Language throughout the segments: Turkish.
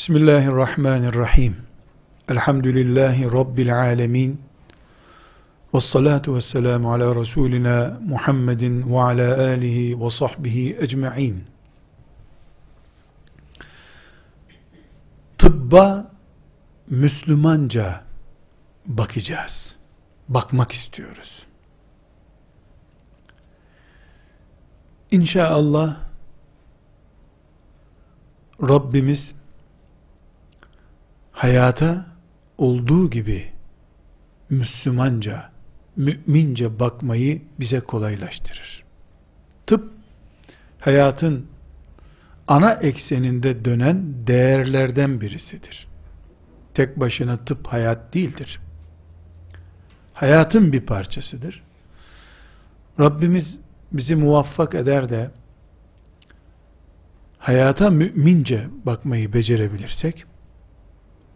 Bismillahirrahmanirrahim. Elhamdülillahi Rabbil alemin. Ve salatu ve selamu ala Resulina Muhammedin ve ala alihi ve sahbihi ecma'in. Tıbba Müslümanca bakacağız. Bakmak istiyoruz. İnşallah Rabbimiz hayata olduğu gibi Müslümanca, mümince bakmayı bize kolaylaştırır. Tıp, hayatın ana ekseninde dönen değerlerden birisidir. Tek başına tıp hayat değildir. Hayatın bir parçasıdır. Rabbimiz bizi muvaffak eder de hayata mümince bakmayı becerebilirsek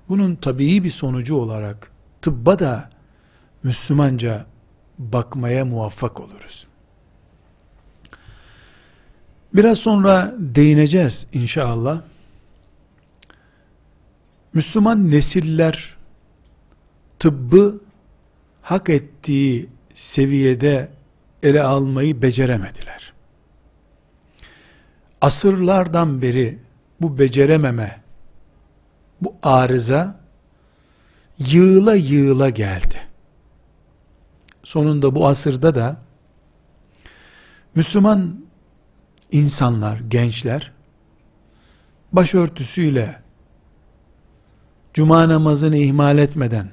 bunun tabii bir sonucu olarak tıbba da Müslümanca bakmaya muvaffak oluruz. Biraz sonra değineceğiz inşallah. Müslüman nesiller tıbbı hak ettiği seviyede ele almayı beceremediler. Asırlardan beri bu becerememe bu arıza yığıla yığıla geldi. Sonunda bu asırda da Müslüman insanlar, gençler başörtüsüyle cuma namazını ihmal etmeden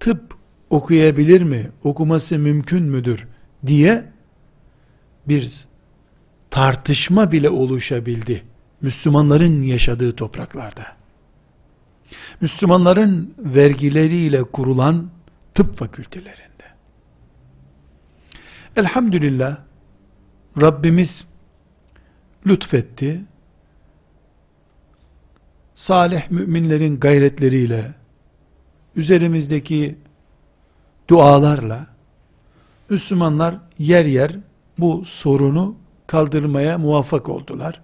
tıp okuyabilir mi, okuması mümkün müdür diye bir tartışma bile oluşabildi Müslümanların yaşadığı topraklarda. Müslümanların vergileriyle kurulan tıp fakültelerinde. Elhamdülillah Rabbimiz lütfetti. Salih müminlerin gayretleriyle üzerimizdeki dualarla Müslümanlar yer yer bu sorunu kaldırmaya muvaffak oldular.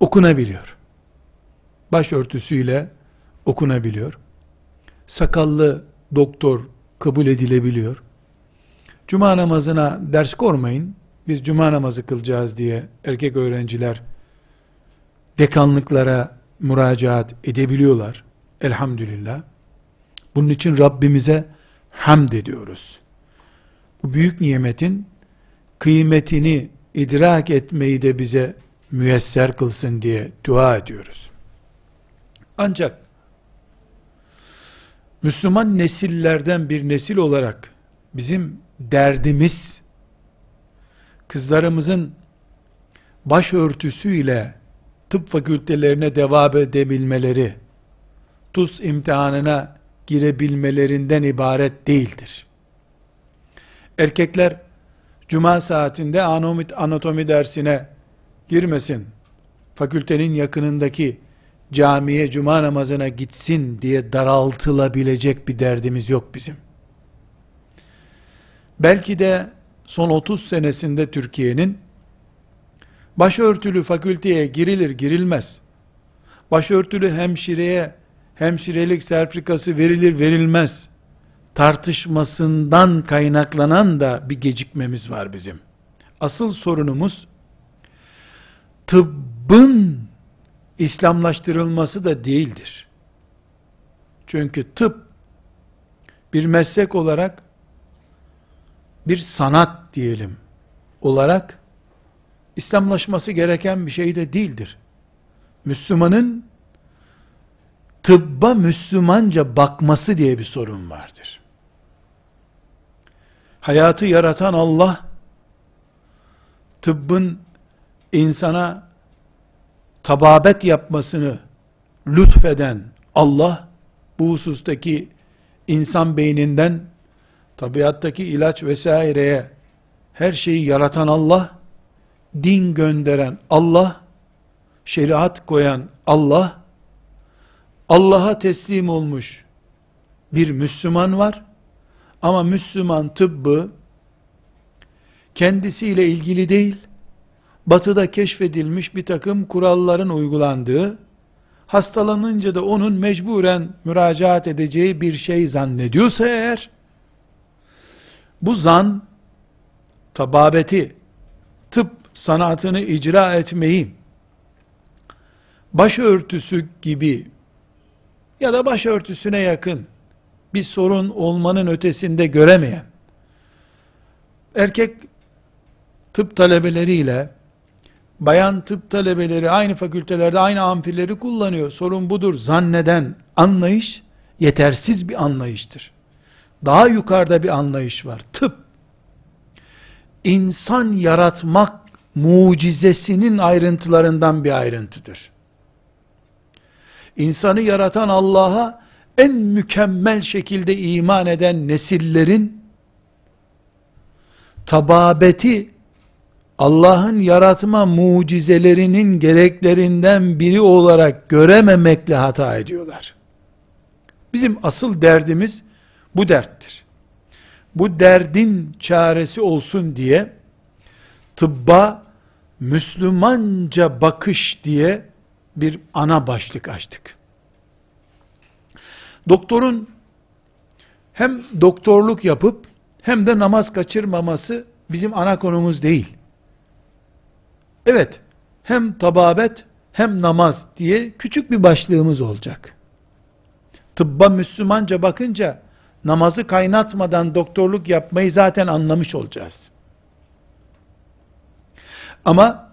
Okunabiliyor başörtüsüyle okunabiliyor. Sakallı doktor kabul edilebiliyor. Cuma namazına ders kormayın. Biz cuma namazı kılacağız diye erkek öğrenciler dekanlıklara müracaat edebiliyorlar. Elhamdülillah. Bunun için Rabbimize hamd ediyoruz. Bu büyük nimetin kıymetini idrak etmeyi de bize müyesser kılsın diye dua ediyoruz. Ancak Müslüman nesillerden bir nesil olarak bizim derdimiz kızlarımızın başörtüsüyle tıp fakültelerine devam edebilmeleri, TUS imtihanına girebilmelerinden ibaret değildir. Erkekler cuma saatinde anatomi, anatomi dersine girmesin. Fakültenin yakınındaki camiye cuma namazına gitsin diye daraltılabilecek bir derdimiz yok bizim. Belki de son 30 senesinde Türkiye'nin başörtülü fakülteye girilir girilmez. Başörtülü hemşireye hemşirelik sertifikası verilir verilmez tartışmasından kaynaklanan da bir gecikmemiz var bizim. Asıl sorunumuz tıbbın İslamlaştırılması da değildir. Çünkü tıp bir meslek olarak bir sanat diyelim olarak İslamlaşması gereken bir şey de değildir. Müslümanın tıbba Müslümanca bakması diye bir sorun vardır. Hayatı yaratan Allah, tıbbın insana tababet yapmasını lütfeden Allah, bu husustaki insan beyninden tabiattaki ilaç vesaireye her şeyi yaratan Allah, din gönderen Allah, şeriat koyan Allah, Allah'a teslim olmuş bir Müslüman var. Ama Müslüman tıbbı kendisiyle ilgili değil, batıda keşfedilmiş bir takım kuralların uygulandığı hastalanınca da onun mecburen müracaat edeceği bir şey zannediyorsa eğer, bu zan, tababeti, tıp sanatını icra etmeyi, başörtüsü gibi ya da başörtüsüne yakın bir sorun olmanın ötesinde göremeyen, erkek tıp talebeleriyle bayan tıp talebeleri aynı fakültelerde aynı amfileri kullanıyor. Sorun budur zanneden anlayış yetersiz bir anlayıştır. Daha yukarıda bir anlayış var. Tıp insan yaratmak mucizesinin ayrıntılarından bir ayrıntıdır. İnsanı yaratan Allah'a en mükemmel şekilde iman eden nesillerin tababeti Allah'ın yaratma mucizelerinin gereklerinden biri olarak görememekle hata ediyorlar. Bizim asıl derdimiz bu derttir. Bu derdin çaresi olsun diye tıbba Müslümanca bakış diye bir ana başlık açtık. Doktorun hem doktorluk yapıp hem de namaz kaçırmaması bizim ana konumuz değil. Evet, hem tababet hem namaz diye küçük bir başlığımız olacak. Tıbba Müslümanca bakınca namazı kaynatmadan doktorluk yapmayı zaten anlamış olacağız. Ama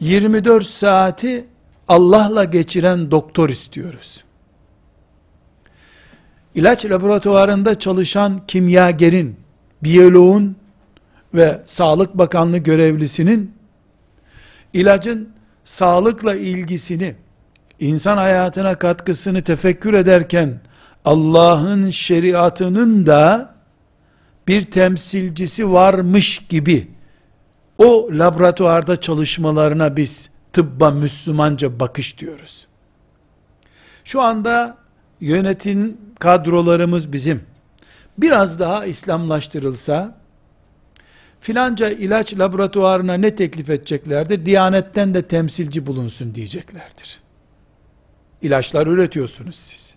24 saati Allah'la geçiren doktor istiyoruz. İlaç laboratuvarında çalışan kimyagerin, biyoloğun ve Sağlık Bakanlığı görevlisinin ilacın sağlıkla ilgisini, insan hayatına katkısını tefekkür ederken Allah'ın şeriatının da bir temsilcisi varmış gibi o laboratuvarda çalışmalarına biz tıbba Müslümanca bakış diyoruz. Şu anda yönetim kadrolarımız bizim. Biraz daha İslamlaştırılsa, filanca ilaç laboratuvarına ne teklif edeceklerdir? Diyanetten de temsilci bulunsun diyeceklerdir. İlaçlar üretiyorsunuz siz.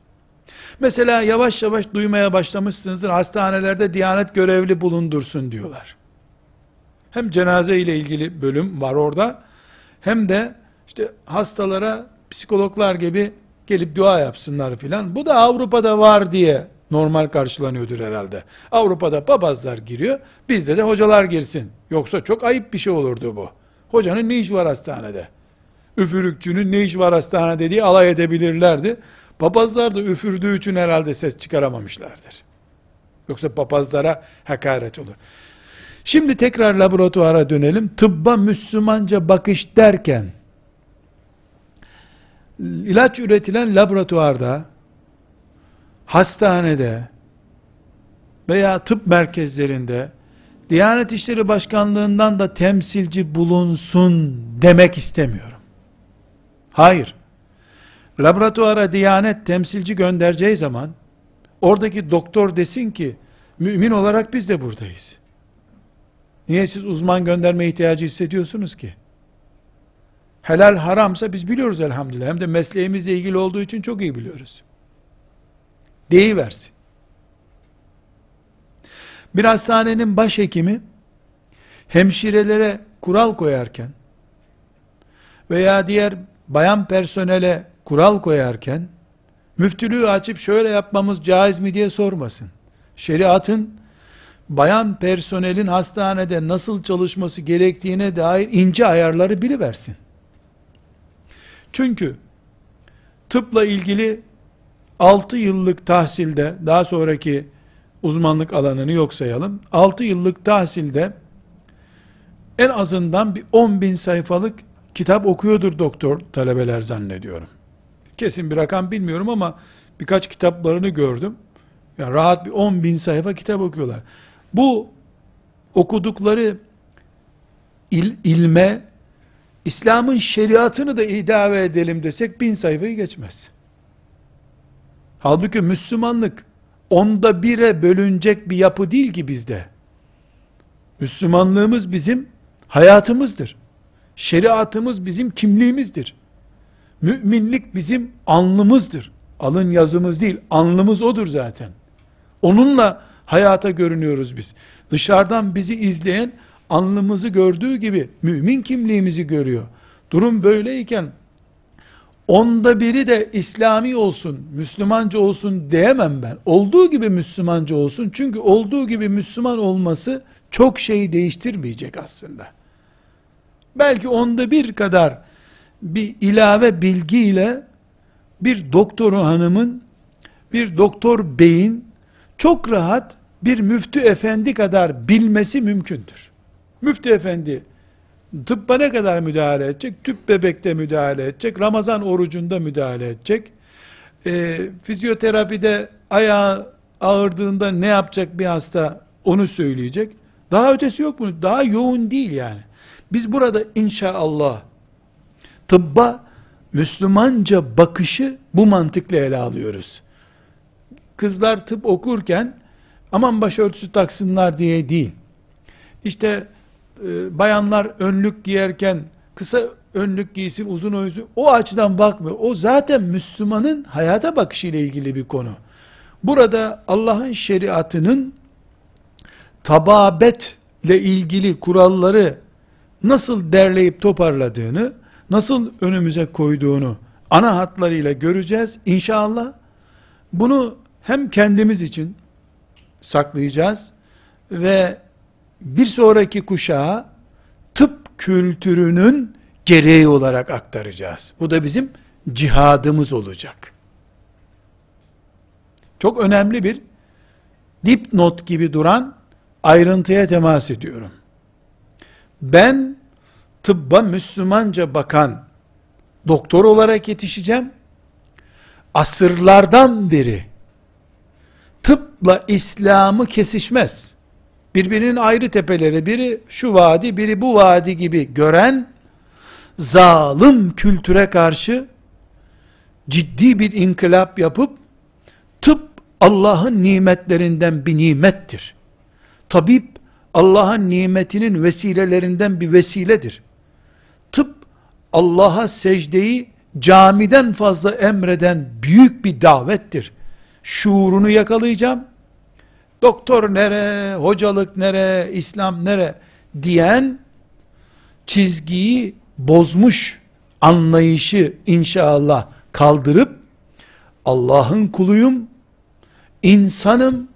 Mesela yavaş yavaş duymaya başlamışsınızdır. Hastanelerde diyanet görevli bulundursun diyorlar. Hem cenaze ile ilgili bölüm var orada. Hem de işte hastalara psikologlar gibi gelip dua yapsınlar filan. Bu da Avrupa'da var diye normal karşılanıyordur herhalde. Avrupa'da papazlar giriyor, bizde de hocalar girsin. Yoksa çok ayıp bir şey olurdu bu. Hocanın ne iş var hastanede? Üfürükçünün ne iş var hastanede diye alay edebilirlerdi. Papazlar da üfürdüğü için herhalde ses çıkaramamışlardır. Yoksa papazlara hakaret olur. Şimdi tekrar laboratuvara dönelim. Tıbba Müslümanca bakış derken, ilaç üretilen laboratuvarda hastanede veya tıp merkezlerinde Diyanet İşleri Başkanlığından da temsilci bulunsun demek istemiyorum. Hayır. Laboratuvara Diyanet temsilci göndereceği zaman oradaki doktor desin ki mümin olarak biz de buradayız. Niye siz uzman gönderme ihtiyacı hissediyorsunuz ki? Helal haramsa biz biliyoruz elhamdülillah. Hem de mesleğimizle ilgili olduğu için çok iyi biliyoruz deyiversin. Bir hastanenin başhekimi hemşirelere kural koyarken veya diğer bayan personele kural koyarken müftülüğü açıp şöyle yapmamız caiz mi diye sormasın. Şeriatın bayan personelin hastanede nasıl çalışması gerektiğine dair ince ayarları biliversin. Çünkü tıpla ilgili 6 yıllık tahsilde, daha sonraki uzmanlık alanını yok sayalım. 6 yıllık tahsilde en azından bir 10 bin sayfalık kitap okuyordur doktor talebeler zannediyorum. Kesin bir rakam bilmiyorum ama birkaç kitaplarını gördüm. Yani rahat bir 10 bin sayfa kitap okuyorlar. Bu okudukları il, ilme İslam'ın şeriatını da idave edelim desek bin sayfayı geçmez. Halbuki Müslümanlık onda bire bölünecek bir yapı değil ki bizde. Müslümanlığımız bizim hayatımızdır. Şeriatımız bizim kimliğimizdir. Müminlik bizim alnımızdır. Alın yazımız değil, alnımız odur zaten. Onunla hayata görünüyoruz biz. Dışarıdan bizi izleyen alnımızı gördüğü gibi mümin kimliğimizi görüyor. Durum böyleyken onda biri de İslami olsun, Müslümanca olsun diyemem ben. Olduğu gibi Müslümanca olsun. Çünkü olduğu gibi Müslüman olması çok şeyi değiştirmeyecek aslında. Belki onda bir kadar bir ilave bilgiyle bir doktor hanımın, bir doktor beyin çok rahat bir müftü efendi kadar bilmesi mümkündür. Müftü efendi tıbba ne kadar müdahale edecek? Tüp bebekte müdahale edecek, Ramazan orucunda müdahale edecek. E, fizyoterapide ayağı ağırdığında ne yapacak bir hasta onu söyleyecek. Daha ötesi yok mu? Daha yoğun değil yani. Biz burada inşallah tıbba Müslümanca bakışı bu mantıkla ele alıyoruz. Kızlar tıp okurken aman başörtüsü taksınlar diye değil. İşte e, bayanlar önlük giyerken kısa önlük giysin uzun oysun o açıdan bakmıyor. O zaten Müslümanın hayata bakışı ile ilgili bir konu. Burada Allah'ın şeriatının tababetle ilgili kuralları nasıl derleyip toparladığını, nasıl önümüze koyduğunu ana hatlarıyla göreceğiz inşallah. Bunu hem kendimiz için saklayacağız ve bir sonraki kuşağa tıp kültürünün gereği olarak aktaracağız. Bu da bizim cihadımız olacak. Çok önemli bir dipnot gibi duran ayrıntıya temas ediyorum. Ben tıbba Müslümanca bakan doktor olarak yetişeceğim. Asırlardan beri tıpla İslam'ı kesişmez. Birbirinin ayrı tepeleri, biri şu vadi, biri bu vadi gibi gören zalim kültüre karşı ciddi bir inkılap yapıp tıp Allah'ın nimetlerinden bir nimettir. Tabip Allah'ın nimetinin vesilelerinden bir vesiledir. Tıp Allah'a secdeyi camiden fazla emreden büyük bir davettir. Şuurunu yakalayacağım. Doktor nere, hocalık nere, İslam nere diyen çizgiyi bozmuş anlayışı inşallah kaldırıp Allah'ın kuluyum, insanım,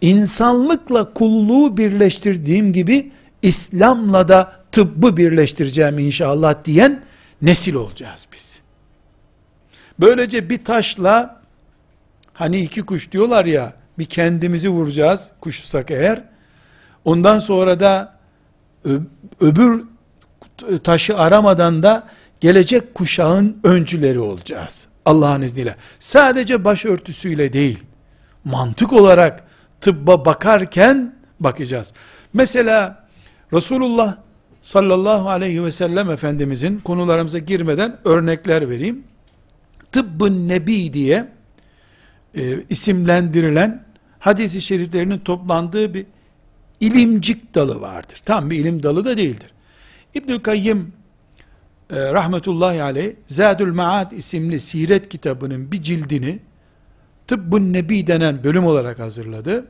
insanlıkla kulluğu birleştirdiğim gibi İslam'la da tıbbı birleştireceğim inşallah diyen nesil olacağız biz. Böylece bir taşla hani iki kuş diyorlar ya bir kendimizi vuracağız kuşsak eğer ondan sonra da öbür taşı aramadan da gelecek kuşağın öncüleri olacağız. Allah'ın izniyle. Sadece başörtüsüyle değil, mantık olarak tıbba bakarken bakacağız. Mesela Resulullah sallallahu aleyhi ve sellem Efendimizin konularımıza girmeden örnekler vereyim. Tıbbın Nebi diye e, isimlendirilen hadisi şeriflerinin toplandığı bir ilimcik dalı vardır. Tam bir ilim dalı da değildir. İbnül Kayyim e, rahmetullahi aleyh Zadül Maad isimli siret kitabının bir cildini Tıbbun Nebi denen bölüm olarak hazırladı.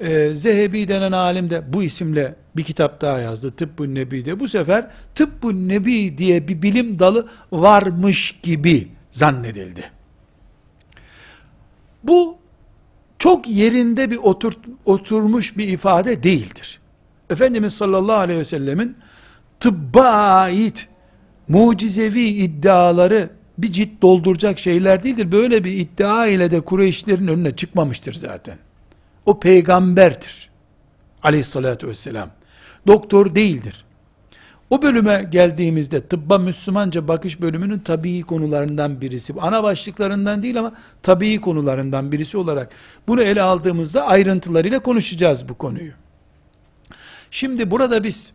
E, Zehebi denen alim de bu isimle bir kitap daha yazdı Tıbbun Nebi'de. Bu sefer Tıbbun Nebi diye bir bilim dalı varmış gibi zannedildi. Bu çok yerinde bir otur, oturmuş bir ifade değildir. Efendimiz sallallahu aleyhi ve sellemin tıbba ait mucizevi iddiaları bir cilt dolduracak şeyler değildir. Böyle bir iddia ile de Kureyşlerin önüne çıkmamıştır zaten. O peygamberdir. Aleyhissalatü vesselam. Doktor değildir. O bölüme geldiğimizde tıbba Müslümanca bakış bölümünün tabii konularından birisi. Ana başlıklarından değil ama tabii konularından birisi olarak bunu ele aldığımızda ayrıntılarıyla konuşacağız bu konuyu. Şimdi burada biz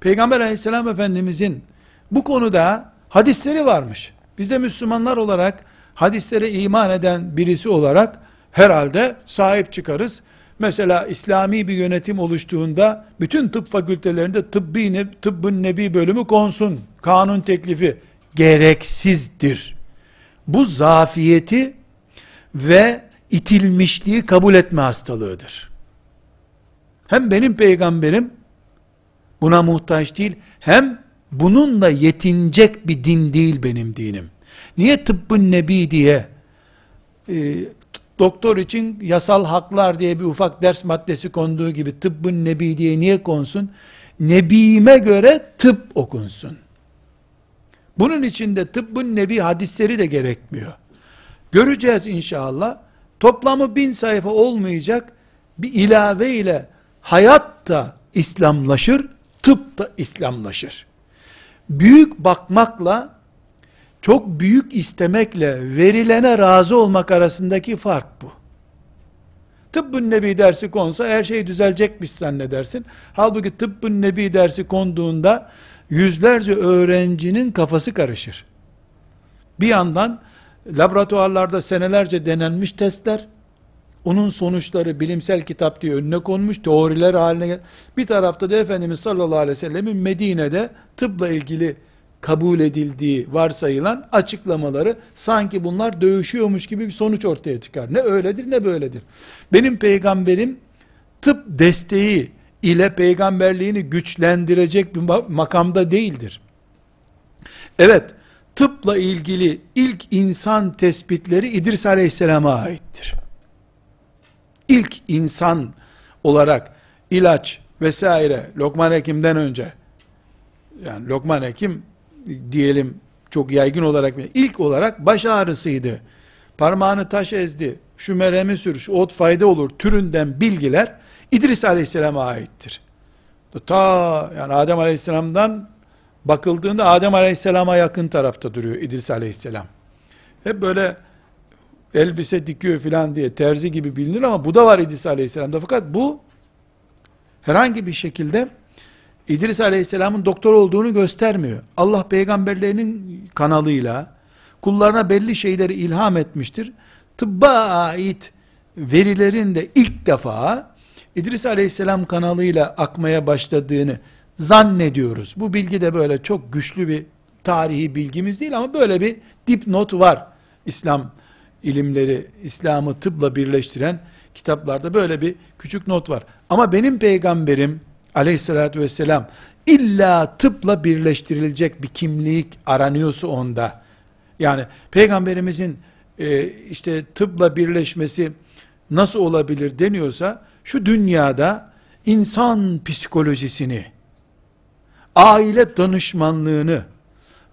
Peygamber aleyhisselam efendimizin bu konuda hadisleri varmış. Biz de Müslümanlar olarak hadislere iman eden birisi olarak herhalde sahip çıkarız. Mesela İslami bir yönetim oluştuğunda bütün tıp fakültelerinde tıbbi ne, tıbbın nebi bölümü konsun. Kanun teklifi gereksizdir. Bu zafiyeti ve itilmişliği kabul etme hastalığıdır. Hem benim peygamberim buna muhtaç değil, hem bununla yetinecek bir din değil benim dinim. Niye tıbbın nebi diye e, doktor için yasal haklar diye bir ufak ders maddesi konduğu gibi tıbbın nebi diye niye konsun? Nebime göre tıp okunsun. Bunun içinde tıbbın nebi hadisleri de gerekmiyor. Göreceğiz inşallah. Toplamı bin sayfa olmayacak bir ilave ile hayat da İslamlaşır, tıp da İslamlaşır. Büyük bakmakla çok büyük istemekle verilene razı olmak arasındaki fark bu. Tıbbın nebi dersi konsa her şey düzelecekmiş zannedersin. Halbuki tıbbın nebi dersi konduğunda yüzlerce öğrencinin kafası karışır. Bir yandan laboratuvarlarda senelerce denenmiş testler, onun sonuçları bilimsel kitap diye önüne konmuş, teoriler haline. Bir tarafta da Efendimiz sallallahu aleyhi ve sellemin Medine'de tıpla ilgili kabul edildiği varsayılan açıklamaları sanki bunlar dövüşüyormuş gibi bir sonuç ortaya çıkar. Ne öyledir ne böyledir. Benim peygamberim tıp desteği ile peygamberliğini güçlendirecek bir makamda değildir. Evet, tıpla ilgili ilk insan tespitleri İdris Aleyhisselam'a aittir. İlk insan olarak ilaç vesaire Lokman Hekim'den önce yani Lokman Hekim diyelim çok yaygın olarak ilk olarak baş ağrısıydı. Parmağını taş ezdi. Şu meremi sür, şu ot fayda olur türünden bilgiler İdris Aleyhisselam'a aittir. Ta yani Adem Aleyhisselam'dan bakıldığında Adem Aleyhisselam'a yakın tarafta duruyor İdris Aleyhisselam. Hep böyle elbise dikiyor filan diye terzi gibi bilinir ama bu da var İdris Aleyhisselam'da. Fakat bu herhangi bir şekilde İdris Aleyhisselam'ın doktor olduğunu göstermiyor. Allah peygamberlerinin kanalıyla kullarına belli şeyleri ilham etmiştir. Tıbba ait verilerin de ilk defa İdris Aleyhisselam kanalıyla akmaya başladığını zannediyoruz. Bu bilgi de böyle çok güçlü bir tarihi bilgimiz değil ama böyle bir dipnot var. İslam ilimleri, İslam'ı tıpla birleştiren kitaplarda böyle bir küçük not var. Ama benim peygamberim aleyhissalatü vesselam illa tıpla birleştirilecek bir kimlik aranıyorsa onda. Yani peygamberimizin e, işte tıpla birleşmesi nasıl olabilir deniyorsa şu dünyada insan psikolojisini, aile danışmanlığını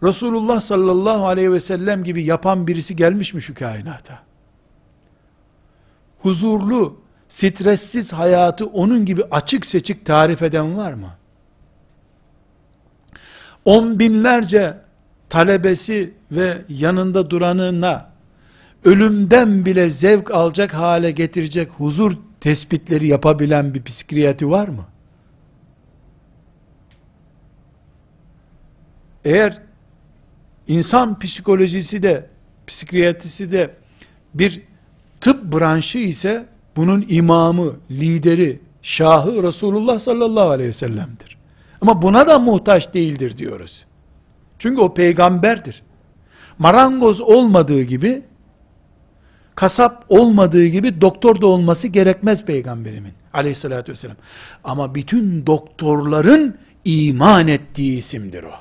Resulullah sallallahu aleyhi ve sellem gibi yapan birisi gelmiş mi şu kainata? Huzurlu, stressiz hayatı onun gibi açık seçik tarif eden var mı? On binlerce talebesi ve yanında duranına ölümden bile zevk alacak hale getirecek huzur tespitleri yapabilen bir psikriyatri var mı? Eğer insan psikolojisi de psikiyatrisi de bir tıp branşı ise bunun imamı, lideri, şahı Resulullah sallallahu aleyhi ve sellem'dir. Ama buna da muhtaç değildir diyoruz. Çünkü o peygamberdir. Marangoz olmadığı gibi kasap olmadığı gibi doktor da olması gerekmez peygamberimin aleyhissalatü vesselam. Ama bütün doktorların iman ettiği isimdir o.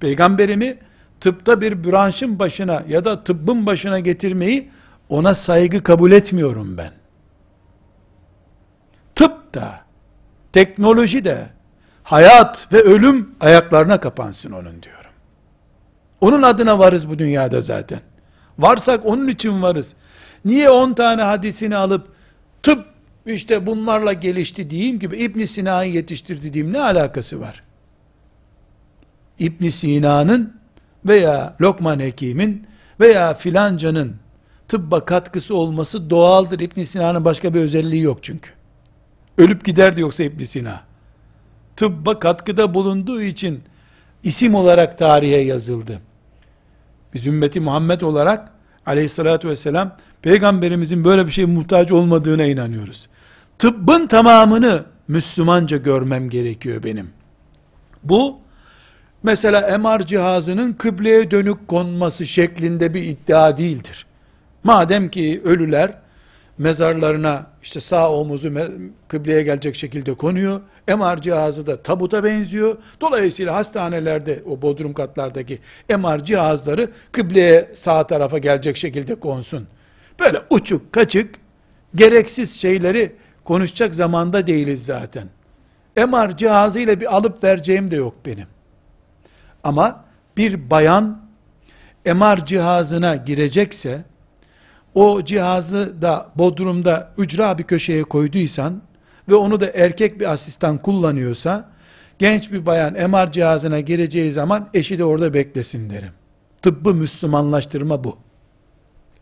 Peygamberimi tıpta bir branşın başına ya da tıbbın başına getirmeyi ona saygı kabul etmiyorum ben. Tıp da, teknoloji de, hayat ve ölüm ayaklarına kapansın onun diyorum. Onun adına varız bu dünyada zaten. Varsak onun için varız. Niye 10 tane hadisini alıp tıp işte bunlarla gelişti diyeyim gibi İbn Sina'yı yetiştirdi diyeyim ne alakası var? İbn Sina'nın veya Lokman Hekim'in veya filancanın tıbba katkısı olması doğaldır. İbn Sina'nın başka bir özelliği yok çünkü. Ölüp giderdi yoksa İbn Sina. Tıbba katkıda bulunduğu için isim olarak tarihe yazıldı. Biz ümmeti Muhammed olarak aleyhissalatü vesselam peygamberimizin böyle bir şey muhtaç olmadığına inanıyoruz. Tıbbın tamamını Müslümanca görmem gerekiyor benim. Bu mesela MR cihazının kıbleye dönük konması şeklinde bir iddia değildir. Madem ki ölüler mezarlarına işte sağ omuzu kıbleye gelecek şekilde konuyor. MR cihazı da tabuta benziyor. Dolayısıyla hastanelerde o bodrum katlardaki MR cihazları kıbleye sağ tarafa gelecek şekilde konsun. Böyle uçuk kaçık gereksiz şeyleri konuşacak zamanda değiliz zaten. MR cihazıyla bir alıp vereceğim de yok benim. Ama bir bayan MR cihazına girecekse o cihazı da bodrumda ücra bir köşeye koyduysan ve onu da erkek bir asistan kullanıyorsa genç bir bayan MR cihazına gireceği zaman eşi de orada beklesin derim. Tıbbı Müslümanlaştırma bu.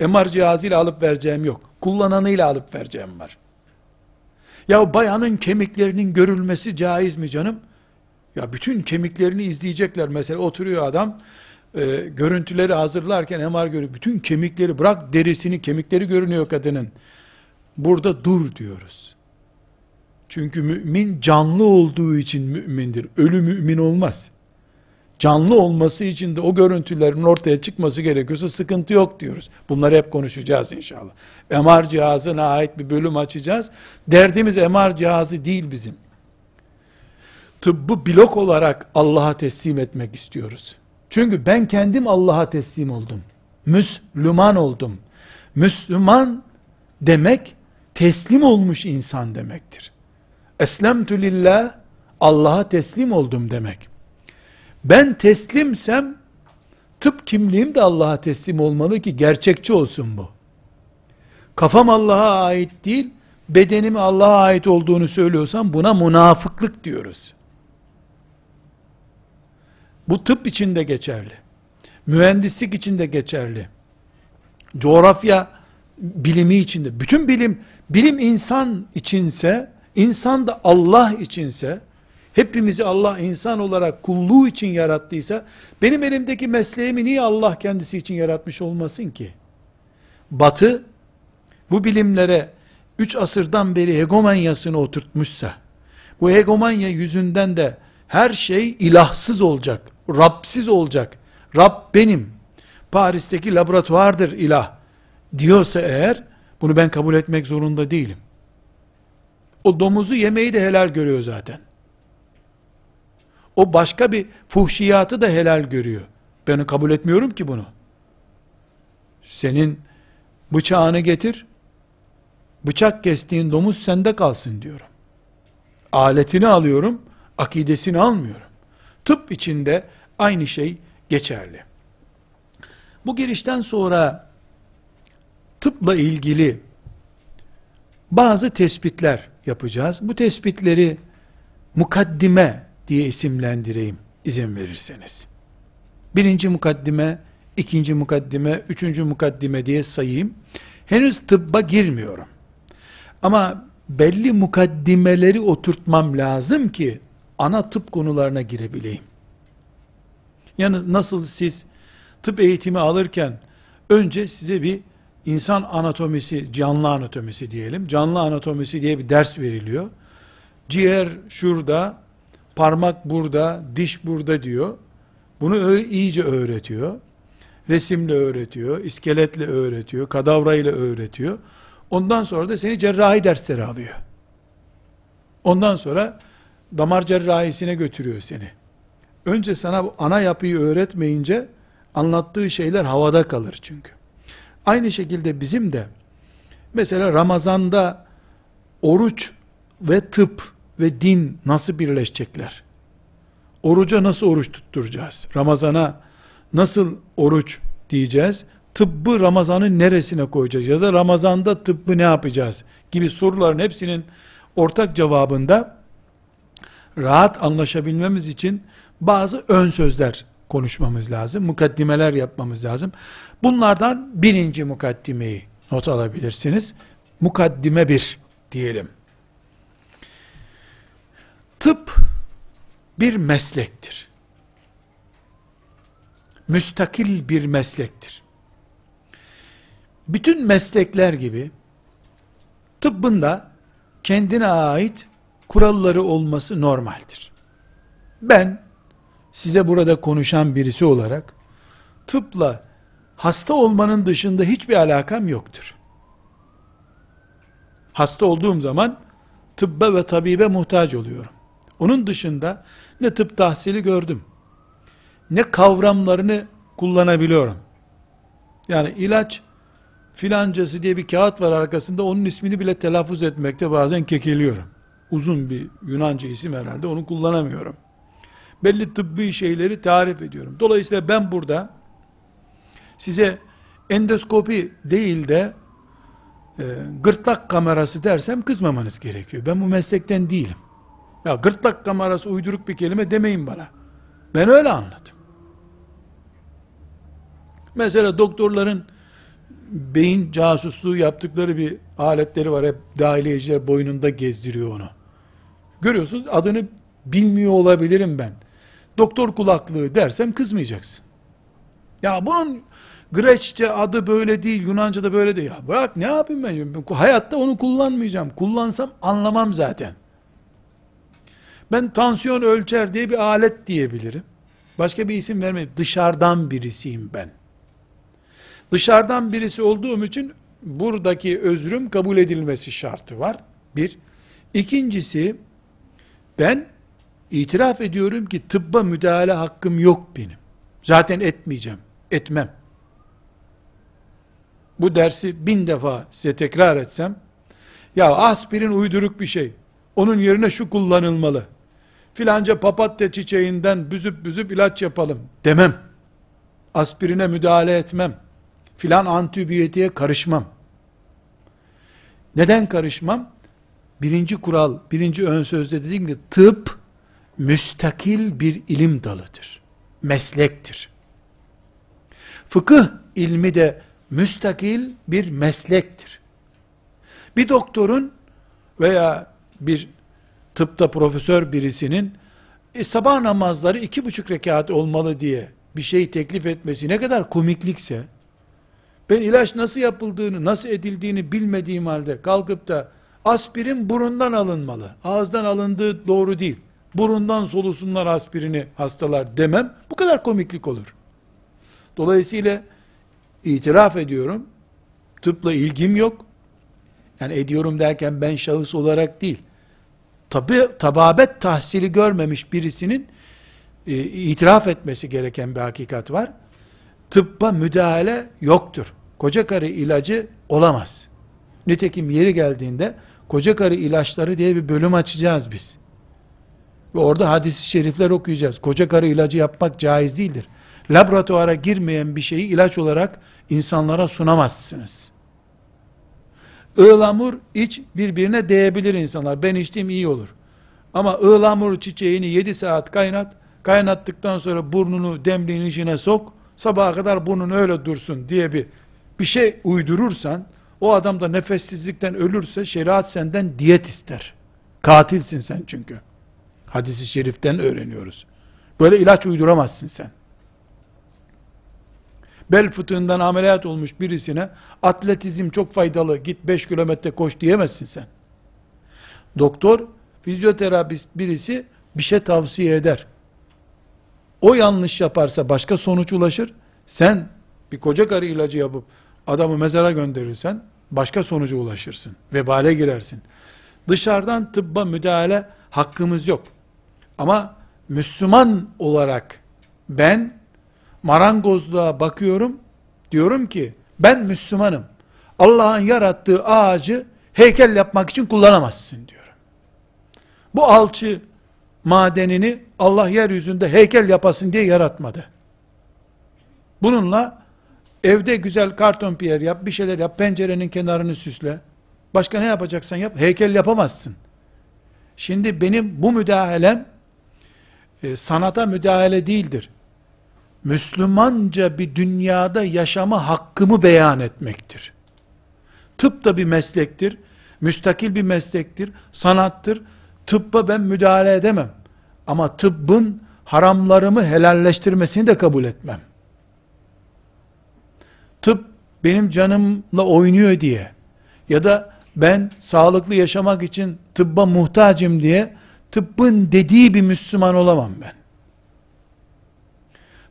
MR cihazıyla alıp vereceğim yok. Kullananıyla alıp vereceğim var. Ya bayanın kemiklerinin görülmesi caiz mi canım? Ya bütün kemiklerini izleyecekler mesela oturuyor adam e, görüntüleri hazırlarken MR görüyor. Bütün kemikleri bırak derisini kemikleri görünüyor kadının. Burada dur diyoruz. Çünkü mümin canlı olduğu için mümindir. Ölü mümin olmaz. Canlı olması için de o görüntülerin ortaya çıkması gerekiyorsa sıkıntı yok diyoruz. Bunları hep konuşacağız inşallah. MR cihazına ait bir bölüm açacağız. Derdimiz MR cihazı değil bizim. Tıbbı blok olarak Allah'a teslim etmek istiyoruz. Çünkü ben kendim Allah'a teslim oldum. Müslüman oldum. Müslüman demek teslim olmuş insan demektir. Eslemtü lillah Allah'a teslim oldum demek. Ben teslimsem tıp kimliğim de Allah'a teslim olmalı ki gerçekçi olsun bu. Kafam Allah'a ait değil, bedenimi Allah'a ait olduğunu söylüyorsam buna münafıklık diyoruz. Bu tıp için de geçerli. Mühendislik için de geçerli. Coğrafya bilimi içinde. Bütün bilim, bilim insan içinse, insan da Allah içinse, hepimizi Allah insan olarak kulluğu için yarattıysa, benim elimdeki mesleğimi niye Allah kendisi için yaratmış olmasın ki? Batı, bu bilimlere üç asırdan beri hegemonyasını oturtmuşsa, bu hegemonya yüzünden de her şey ilahsız olacak, Rabsiz olacak. Rab benim. Paris'teki laboratuvardır ilah diyorsa eğer bunu ben kabul etmek zorunda değilim. O domuzu yemeyi de helal görüyor zaten. O başka bir fuhşiyatı da helal görüyor. Ben kabul etmiyorum ki bunu. Senin bıçağını getir, bıçak kestiğin domuz sende kalsın diyorum. Aletini alıyorum, akidesini almıyorum. Tıp içinde aynı şey geçerli. Bu girişten sonra tıpla ilgili bazı tespitler yapacağız. Bu tespitleri mukaddime diye isimlendireyim izin verirseniz. Birinci mukaddime, ikinci mukaddime, üçüncü mukaddime diye sayayım. Henüz tıbba girmiyorum. Ama belli mukaddimeleri oturtmam lazım ki ana tıp konularına girebileyim. Yani nasıl siz tıp eğitimi alırken önce size bir insan anatomisi, canlı anatomisi diyelim. Canlı anatomisi diye bir ders veriliyor. Ciğer şurada, parmak burada, diş burada diyor. Bunu iyice öğretiyor. Resimle öğretiyor, iskeletle öğretiyor, kadavrayla öğretiyor. Ondan sonra da seni cerrahi dersleri alıyor. Ondan sonra damar cerrahisine götürüyor seni. Önce sana bu ana yapıyı öğretmeyince anlattığı şeyler havada kalır çünkü. Aynı şekilde bizim de mesela Ramazan'da oruç ve tıp ve din nasıl birleşecekler? Oruca nasıl oruç tutturacağız? Ramazana nasıl oruç diyeceğiz? Tıbbı Ramazan'ın neresine koyacağız? Ya da Ramazan'da tıbbı ne yapacağız? Gibi soruların hepsinin ortak cevabında rahat anlaşabilmemiz için bazı ön sözler konuşmamız lazım. Mukaddimeler yapmamız lazım. Bunlardan birinci mukaddimeyi not alabilirsiniz. Mukaddime bir diyelim. Tıp bir meslektir. Müstakil bir meslektir. Bütün meslekler gibi tıbbın da kendine ait kuralları olması normaldir. Ben size burada konuşan birisi olarak tıpla hasta olmanın dışında hiçbir alakam yoktur. Hasta olduğum zaman tıbba ve tabibe muhtaç oluyorum. Onun dışında ne tıp tahsili gördüm, ne kavramlarını kullanabiliyorum. Yani ilaç filancası diye bir kağıt var arkasında onun ismini bile telaffuz etmekte bazen kekeliyorum. Uzun bir Yunanca isim herhalde onu kullanamıyorum. Belli tıbbi şeyleri tarif ediyorum. Dolayısıyla ben burada size endoskopi değil de e, gırtlak kamerası dersem kızmamanız gerekiyor. Ben bu meslekten değilim. Ya gırtlak kamerası uyduruk bir kelime demeyin bana. Ben öyle anladım. Mesela doktorların beyin casusluğu yaptıkları bir aletleri var. Hep dahiliyeciler boynunda gezdiriyor onu. Görüyorsunuz adını bilmiyor olabilirim ben. Doktor kulaklığı dersem kızmayacaksın. Ya bunun Greççe adı böyle değil, Yunanca da böyle değil. Ya bırak ne yapayım ben? ben? Hayatta onu kullanmayacağım. Kullansam anlamam zaten. Ben tansiyon ölçer diye bir alet diyebilirim. Başka bir isim vermeyeyim. Dışarıdan birisiyim ben. Dışarıdan birisi olduğum için buradaki özrüm kabul edilmesi şartı var. Bir. İkincisi ben itiraf ediyorum ki tıbba müdahale hakkım yok benim. Zaten etmeyeceğim. Etmem. Bu dersi bin defa size tekrar etsem, ya aspirin uyduruk bir şey. Onun yerine şu kullanılmalı. Filanca papatya çiçeğinden büzüp büzüp ilaç yapalım demem. Aspirine müdahale etmem filan antibiyotiğe karışmam. Neden karışmam? Birinci kural, birinci ön sözde dediğim gibi tıp müstakil bir ilim dalıdır. Meslektir. Fıkıh ilmi de müstakil bir meslektir. Bir doktorun veya bir tıpta profesör birisinin e, sabah namazları iki buçuk rekat olmalı diye bir şey teklif etmesi ne kadar komiklikse, ben ilaç nasıl yapıldığını, nasıl edildiğini bilmediğim halde kalkıp da aspirin burundan alınmalı. Ağızdan alındığı doğru değil. Burundan solusunlar aspirini hastalar demem. Bu kadar komiklik olur. Dolayısıyla itiraf ediyorum. Tıpla ilgim yok. Yani ediyorum derken ben şahıs olarak değil. Tabi tababet tahsili görmemiş birisinin e, itiraf etmesi gereken bir hakikat var tıbba müdahale yoktur. Koca karı ilacı olamaz. Nitekim yeri geldiğinde koca karı ilaçları diye bir bölüm açacağız biz. Ve orada hadis-i şerifler okuyacağız. Koca karı ilacı yapmak caiz değildir. Laboratuvara girmeyen bir şeyi ilaç olarak insanlara sunamazsınız. Iğlamur iç birbirine değebilir insanlar. Ben içtiğim iyi olur. Ama ıhlamur çiçeğini 7 saat kaynat, kaynattıktan sonra burnunu demliğin içine sok, sabaha kadar bunun öyle dursun diye bir bir şey uydurursan o adam da nefessizlikten ölürse şeriat senden diyet ister. Katilsin sen çünkü. Hadisi şeriften öğreniyoruz. Böyle ilaç uyduramazsın sen. Bel fıtığından ameliyat olmuş birisine atletizm çok faydalı git 5 kilometre koş diyemezsin sen. Doktor, fizyoterapist birisi bir şey tavsiye eder. O yanlış yaparsa başka sonuç ulaşır. Sen bir koca karı ilacı yapıp adamı mezara gönderirsen başka sonuca ulaşırsın. Vebale girersin. Dışarıdan tıbba müdahale hakkımız yok. Ama Müslüman olarak ben marangozluğa bakıyorum. Diyorum ki ben Müslümanım. Allah'ın yarattığı ağacı heykel yapmak için kullanamazsın diyorum. Bu alçı madenini Allah yeryüzünde heykel yapasın diye yaratmadı. Bununla evde güzel karton piyer yap, bir şeyler yap, pencerenin kenarını süsle. Başka ne yapacaksan yap, heykel yapamazsın. Şimdi benim bu müdahalem e, sanata müdahale değildir. Müslümanca bir dünyada yaşama hakkımı beyan etmektir. Tıp da bir meslektir, müstakil bir meslektir, sanattır. Tıbba ben müdahale edemem. Ama tıbbın haramlarımı helalleştirmesini de kabul etmem. Tıp benim canımla oynuyor diye ya da ben sağlıklı yaşamak için tıbba muhtacım diye tıbbın dediği bir Müslüman olamam ben.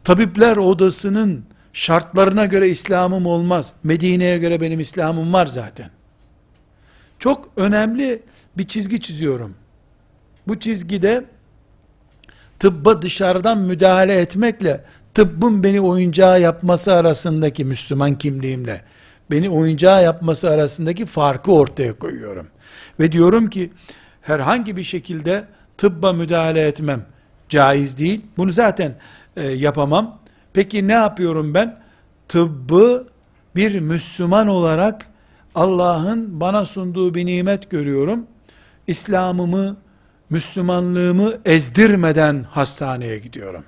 tabipler odasının şartlarına göre İslam'ım olmaz. Medine'ye göre benim İslam'ım var zaten. Çok önemli bir çizgi çiziyorum. Bu çizgide tıbba dışarıdan müdahale etmekle tıbbın beni oyuncağı yapması arasındaki Müslüman kimliğimle beni oyuncağı yapması arasındaki farkı ortaya koyuyorum. Ve diyorum ki herhangi bir şekilde tıbba müdahale etmem caiz değil. Bunu zaten e, yapamam. Peki ne yapıyorum ben? Tıbbı bir Müslüman olarak Allah'ın bana sunduğu bir nimet görüyorum. İslam'ımı, Müslümanlığımı ezdirmeden hastaneye gidiyorum.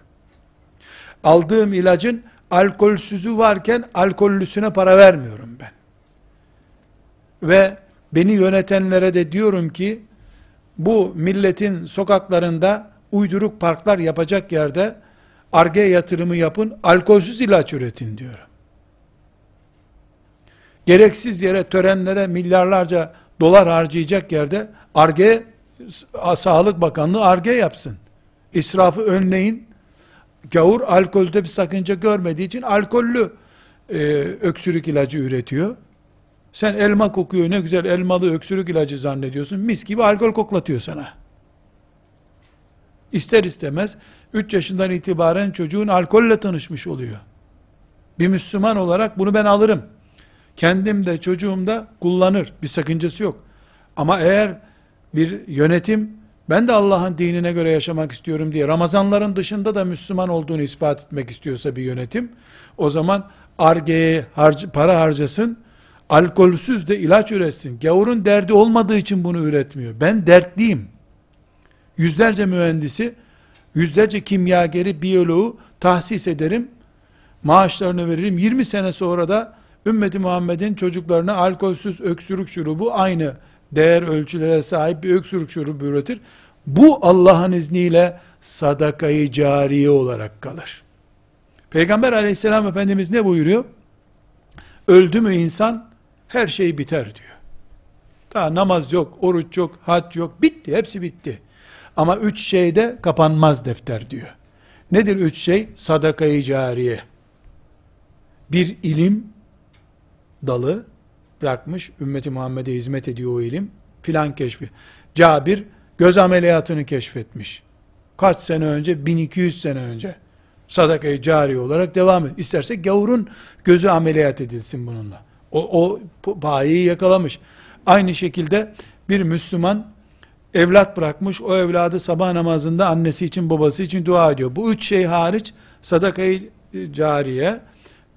Aldığım ilacın alkolsüzü varken alkollüsüne para vermiyorum ben. Ve beni yönetenlere de diyorum ki bu milletin sokaklarında uyduruk parklar yapacak yerde arge yatırımı yapın, alkolsüz ilaç üretin diyorum. Gereksiz yere törenlere milyarlarca dolar harcayacak yerde arge Sağlık Bakanlığı arge yapsın. İsrafı önleyin. Gavur alkolde bir sakınca görmediği için alkollü e, öksürük ilacı üretiyor. Sen elma kokuyor ne güzel elmalı öksürük ilacı zannediyorsun. Mis gibi alkol koklatıyor sana. İster istemez 3 yaşından itibaren çocuğun alkolle tanışmış oluyor. Bir Müslüman olarak bunu ben alırım. Kendim de çocuğum da kullanır. Bir sakıncası yok. Ama eğer bir yönetim ben de Allah'ın dinine göre yaşamak istiyorum diye Ramazanların dışında da Müslüman olduğunu ispat etmek istiyorsa bir yönetim o zaman argeye harc para harcasın alkolsüz de ilaç üretsin. Gavurun derdi olmadığı için bunu üretmiyor. Ben dertliyim. Yüzlerce mühendisi, yüzlerce kimyageri, biyoloğu tahsis ederim. Maaşlarını veririm. 20 sene sonra da ümmeti Muhammed'in çocuklarına alkolsüz öksürük şurubu aynı değer ölçülere sahip bir öksürük şurubu üretir. Bu Allah'ın izniyle sadakayı cariye olarak kalır. Peygamber aleyhisselam efendimiz ne buyuruyor? Öldü mü insan her şey biter diyor. Daha namaz yok, oruç yok, hac yok, bitti, hepsi bitti. Ama üç şeyde kapanmaz defter diyor. Nedir üç şey? Sadakayı cariye. Bir ilim dalı, bırakmış. Ümmeti Muhammed'e hizmet ediyor o ilim. Filan keşfi. Cabir göz ameliyatını keşfetmiş. Kaç sene önce? 1200 sene önce. Sadakayı cari olarak devam et. İsterse gavurun gözü ameliyat edilsin bununla. O, o payeyi yakalamış. Aynı şekilde bir Müslüman evlat bırakmış. O evladı sabah namazında annesi için babası için dua ediyor. Bu üç şey hariç sadakayı cariye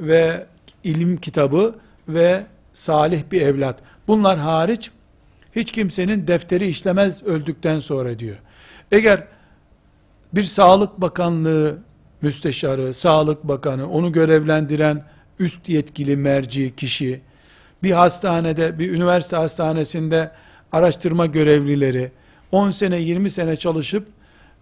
ve ilim kitabı ve salih bir evlat. Bunlar hariç hiç kimsenin defteri işlemez öldükten sonra diyor. Eğer bir sağlık bakanlığı müsteşarı, sağlık bakanı, onu görevlendiren üst yetkili merci kişi, bir hastanede, bir üniversite hastanesinde araştırma görevlileri, 10 sene, 20 sene çalışıp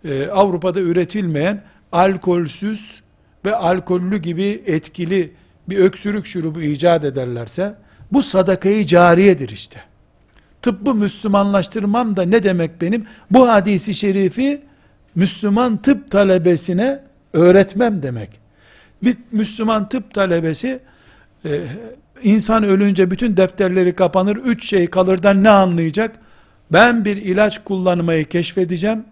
e, Avrupa'da üretilmeyen alkolsüz ve alkollü gibi etkili bir öksürük şurubu icat ederlerse, bu sadakayı cariyedir işte. Tıbbı Müslümanlaştırmam da ne demek benim? Bu hadisi şerifi Müslüman tıp talebesine öğretmem demek. Bir Müslüman tıp talebesi e, insan ölünce bütün defterleri kapanır, üç şey kalırdan ne anlayacak? Ben bir ilaç kullanmayı keşfedeceğim.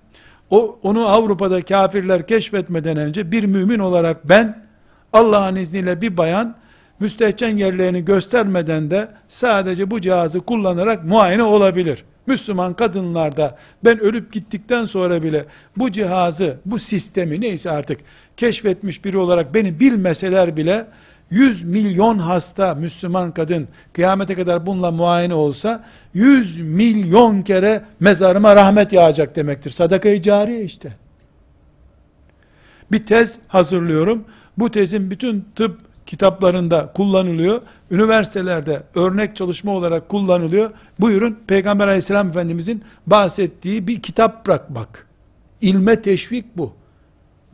O, onu Avrupa'da kafirler keşfetmeden önce bir mümin olarak ben Allah'ın izniyle bir bayan müstehcen yerlerini göstermeden de sadece bu cihazı kullanarak muayene olabilir. Müslüman kadınlarda ben ölüp gittikten sonra bile bu cihazı, bu sistemi neyse artık keşfetmiş biri olarak beni bilmeseler bile 100 milyon hasta Müslüman kadın kıyamete kadar bununla muayene olsa 100 milyon kere mezarıma rahmet yağacak demektir. Sadaka-i cariye işte. Bir tez hazırlıyorum. Bu tezin bütün tıp kitaplarında kullanılıyor. Üniversitelerde örnek çalışma olarak kullanılıyor. Buyurun Peygamber aleyhisselam efendimizin bahsettiği bir kitap bırakmak. İlme teşvik bu.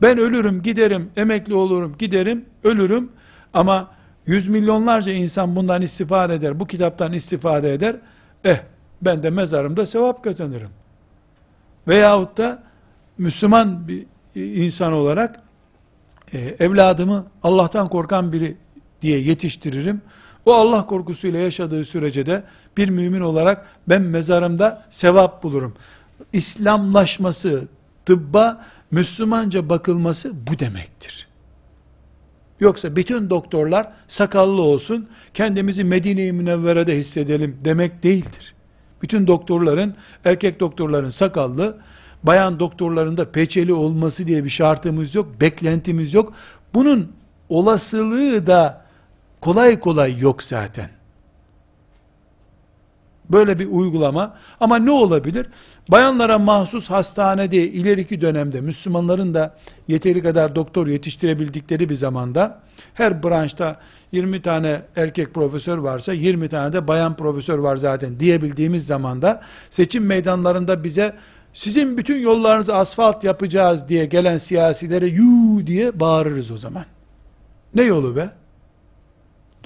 Ben ölürüm giderim, emekli olurum giderim, ölürüm ama yüz milyonlarca insan bundan istifade eder, bu kitaptan istifade eder. Eh ben de mezarımda sevap kazanırım. Veyahut da Müslüman bir insan olarak e, evladımı Allah'tan korkan biri diye yetiştiririm. O Allah korkusuyla yaşadığı sürece de bir mümin olarak ben mezarımda sevap bulurum. İslamlaşması, tıbba Müslümanca bakılması bu demektir. Yoksa bütün doktorlar sakallı olsun, kendimizi Medine-i Münevvere'de hissedelim demek değildir. Bütün doktorların, erkek doktorların sakallı, bayan doktorların da peçeli olması diye bir şartımız yok, beklentimiz yok. Bunun olasılığı da kolay kolay yok zaten. Böyle bir uygulama. Ama ne olabilir? Bayanlara mahsus hastanede ileriki dönemde Müslümanların da yeteri kadar doktor yetiştirebildikleri bir zamanda her branşta 20 tane erkek profesör varsa 20 tane de bayan profesör var zaten diyebildiğimiz zamanda seçim meydanlarında bize sizin bütün yollarınızı asfalt yapacağız diye gelen siyasilere yu diye bağırırız o zaman. Ne yolu be?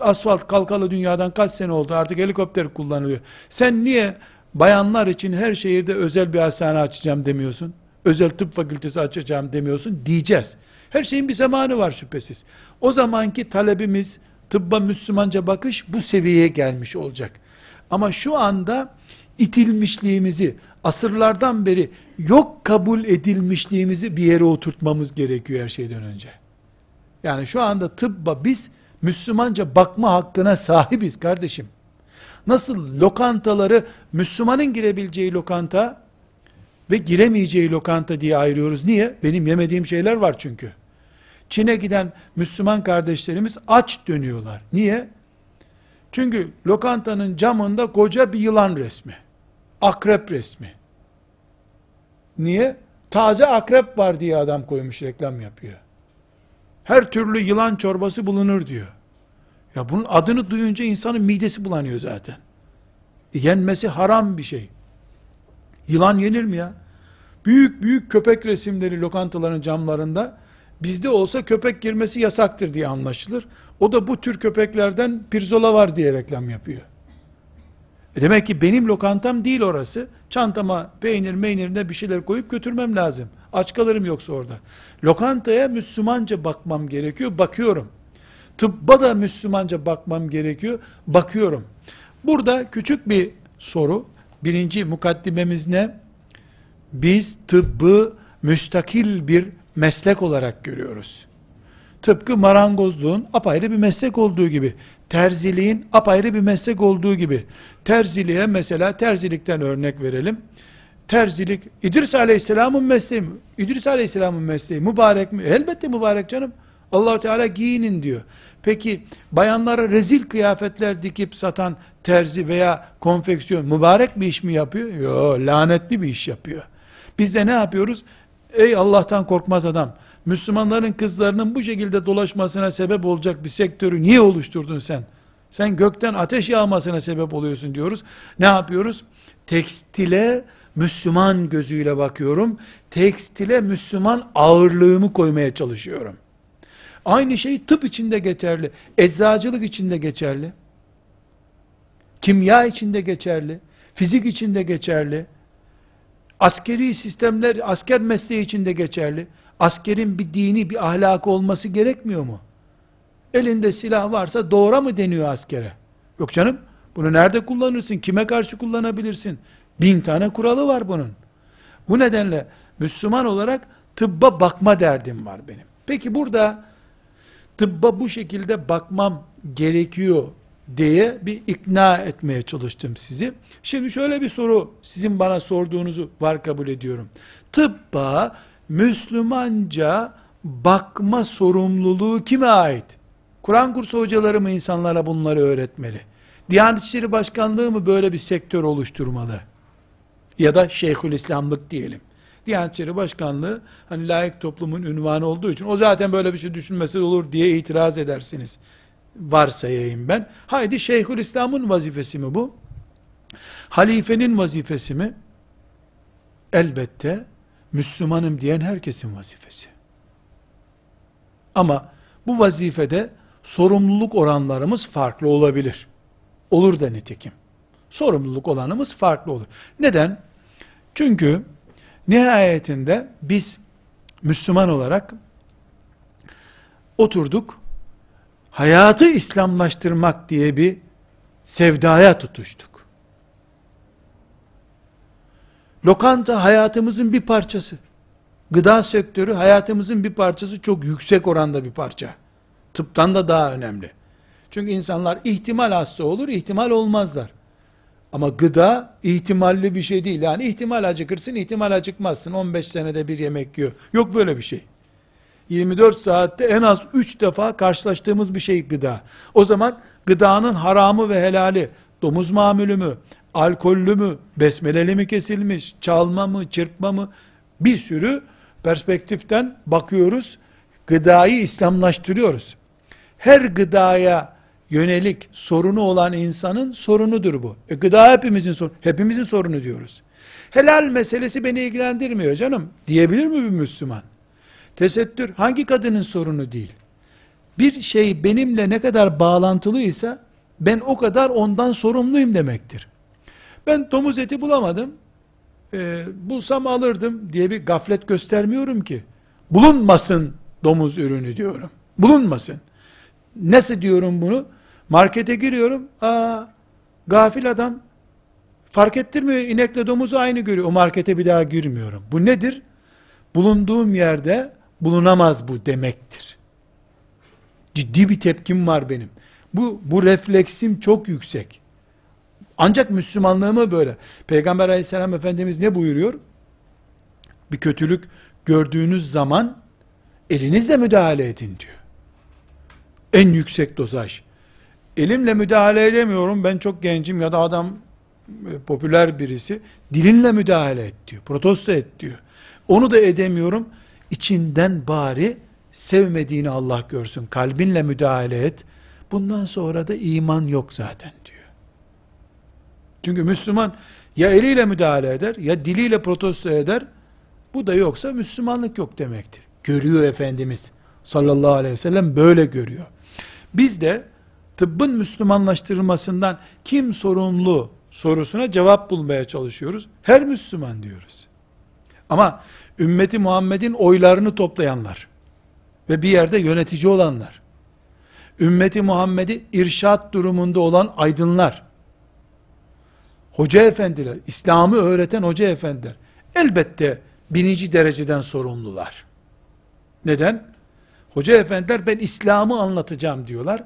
Asfalt kalkalı dünyadan kaç sene oldu artık helikopter kullanılıyor. Sen niye bayanlar için her şehirde özel bir hastane açacağım demiyorsun? Özel tıp fakültesi açacağım demiyorsun diyeceğiz. Her şeyin bir zamanı var şüphesiz. O zamanki talebimiz tıbba Müslümanca bakış bu seviyeye gelmiş olacak. Ama şu anda itilmişliğimizi, asırlardan beri yok kabul edilmişliğimizi bir yere oturtmamız gerekiyor her şeyden önce. Yani şu anda tıbba biz Müslümanca bakma hakkına sahibiz kardeşim. Nasıl lokantaları Müslümanın girebileceği lokanta ve giremeyeceği lokanta diye ayırıyoruz. Niye? Benim yemediğim şeyler var çünkü. Çin'e giden Müslüman kardeşlerimiz aç dönüyorlar. Niye? Çünkü lokantanın camında koca bir yılan resmi. Akrep resmi. Niye? Taze akrep var diye adam koymuş reklam yapıyor. Her türlü yılan çorbası bulunur diyor. Ya bunun adını duyunca insanın midesi bulanıyor zaten. Yenmesi haram bir şey. Yılan yenir mi ya? Büyük büyük köpek resimleri lokantaların camlarında bizde olsa köpek girmesi yasaktır diye anlaşılır. O da bu tür köpeklerden pirzola var diye reklam yapıyor. E demek ki benim lokantam değil orası. Çantama peynir meynirine bir şeyler koyup götürmem lazım. Aç kalırım yoksa orada. Lokantaya Müslümanca bakmam gerekiyor. Bakıyorum. Tıbba da Müslümanca bakmam gerekiyor. Bakıyorum. Burada küçük bir soru. Birinci mukaddimemiz ne? Biz tıbbı müstakil bir meslek olarak görüyoruz. Tıpkı marangozluğun apayrı bir meslek olduğu gibi, terziliğin apayrı bir meslek olduğu gibi, terziliğe mesela terzilikten örnek verelim. Terzilik, İdris Aleyhisselam'ın mesleği mi? İdris Aleyhisselam'ın mesleği mübarek mi? Elbette mübarek canım. allah Teala giyinin diyor. Peki bayanlara rezil kıyafetler dikip satan terzi veya konfeksiyon mübarek bir iş mi yapıyor? Yok lanetli bir iş yapıyor. Biz de ne yapıyoruz? Ey Allah'tan korkmaz adam. Müslümanların kızlarının bu şekilde dolaşmasına sebep olacak bir sektörü niye oluşturdun sen? Sen gökten ateş yağmasına sebep oluyorsun diyoruz. Ne yapıyoruz? Tekstile Müslüman gözüyle bakıyorum. Tekstile Müslüman ağırlığımı koymaya çalışıyorum. Aynı şey tıp içinde geçerli. Eczacılık içinde geçerli. Kimya içinde geçerli. Fizik içinde geçerli. Askeri sistemler, asker mesleği içinde geçerli. Askerin bir dini, bir ahlakı olması gerekmiyor mu? Elinde silah varsa doğra mı deniyor askere? Yok canım, bunu nerede kullanırsın? Kime karşı kullanabilirsin? Bin tane kuralı var bunun. Bu nedenle Müslüman olarak tıbba bakma derdim var benim. Peki burada tıbba bu şekilde bakmam gerekiyor diye bir ikna etmeye çalıştım sizi. Şimdi şöyle bir soru sizin bana sorduğunuzu var kabul ediyorum. Tıbba Müslümanca bakma sorumluluğu kime ait? Kur'an kursu hocaları mı insanlara bunları öğretmeli? Diyanet İşleri Başkanlığı mı böyle bir sektör oluşturmalı? Ya da Şeyhülislamlık diyelim. Diyanet İşleri Başkanlığı hani layık toplumun ünvanı olduğu için o zaten böyle bir şey düşünmesi olur diye itiraz edersiniz. Varsayayım ben. Haydi Şeyhülislam'ın vazifesi mi bu? Halifenin vazifesi mi? Elbette Müslümanım diyen herkesin vazifesi. Ama bu vazifede sorumluluk oranlarımız farklı olabilir. Olur da nitekim. Sorumluluk olanımız farklı olur. Neden? Çünkü Nihayetinde biz Müslüman olarak oturduk, hayatı İslamlaştırmak diye bir sevdaya tutuştuk. Lokanta hayatımızın bir parçası. Gıda sektörü hayatımızın bir parçası çok yüksek oranda bir parça. Tıptan da daha önemli. Çünkü insanlar ihtimal hasta olur, ihtimal olmazlar. Ama gıda ihtimalli bir şey değil. Yani ihtimal acıkırsın, ihtimal acıkmazsın. 15 senede bir yemek yiyor. Yok böyle bir şey. 24 saatte en az 3 defa karşılaştığımız bir şey gıda. O zaman gıdanın haramı ve helali, domuz mamülü mü, alkollü mü, besmeleli mi kesilmiş, çalma mı, çırpma mı, bir sürü perspektiften bakıyoruz. Gıdayı İslamlaştırıyoruz. Her gıdaya yönelik sorunu olan insanın sorunudur bu. E, gıda hepimizin sorunu, hepimizin sorunu diyoruz. Helal meselesi beni ilgilendirmiyor canım diyebilir mi bir Müslüman? Tesettür hangi kadının sorunu değil? Bir şey benimle ne kadar bağlantılıysa ben o kadar ondan sorumluyum demektir. Ben domuz eti bulamadım, e, bulsam alırdım diye bir gaflet göstermiyorum ki. Bulunmasın domuz ürünü diyorum. Bulunmasın. Nasıl diyorum bunu? Markete giriyorum. Aa, gafil adam fark ettirmiyor. inekle domuzu aynı görüyor. O markete bir daha girmiyorum. Bu nedir? Bulunduğum yerde bulunamaz bu demektir. Ciddi bir tepkim var benim. Bu, bu refleksim çok yüksek. Ancak Müslümanlığımı böyle. Peygamber aleyhisselam efendimiz ne buyuruyor? Bir kötülük gördüğünüz zaman elinizle müdahale edin diyor. En yüksek dozaj. Elimle müdahale edemiyorum. Ben çok gencim ya da adam e, popüler birisi. Dilinle müdahale et diyor. Protesto et diyor. Onu da edemiyorum. İçinden bari sevmediğini Allah görsün. Kalbinle müdahale et. Bundan sonra da iman yok zaten diyor. Çünkü Müslüman ya eliyle müdahale eder ya diliyle protesto eder. Bu da yoksa Müslümanlık yok demektir. Görüyor Efendimiz sallallahu aleyhi ve sellem böyle görüyor. Biz de tıbbın Müslümanlaştırılmasından kim sorumlu sorusuna cevap bulmaya çalışıyoruz. Her Müslüman diyoruz. Ama ümmeti Muhammed'in oylarını toplayanlar ve bir yerde yönetici olanlar, ümmeti Muhammed'i irşat durumunda olan aydınlar, hoca efendiler, İslam'ı öğreten hoca efendiler, elbette birinci dereceden sorumlular. Neden? Hoca efendiler ben İslam'ı anlatacağım diyorlar.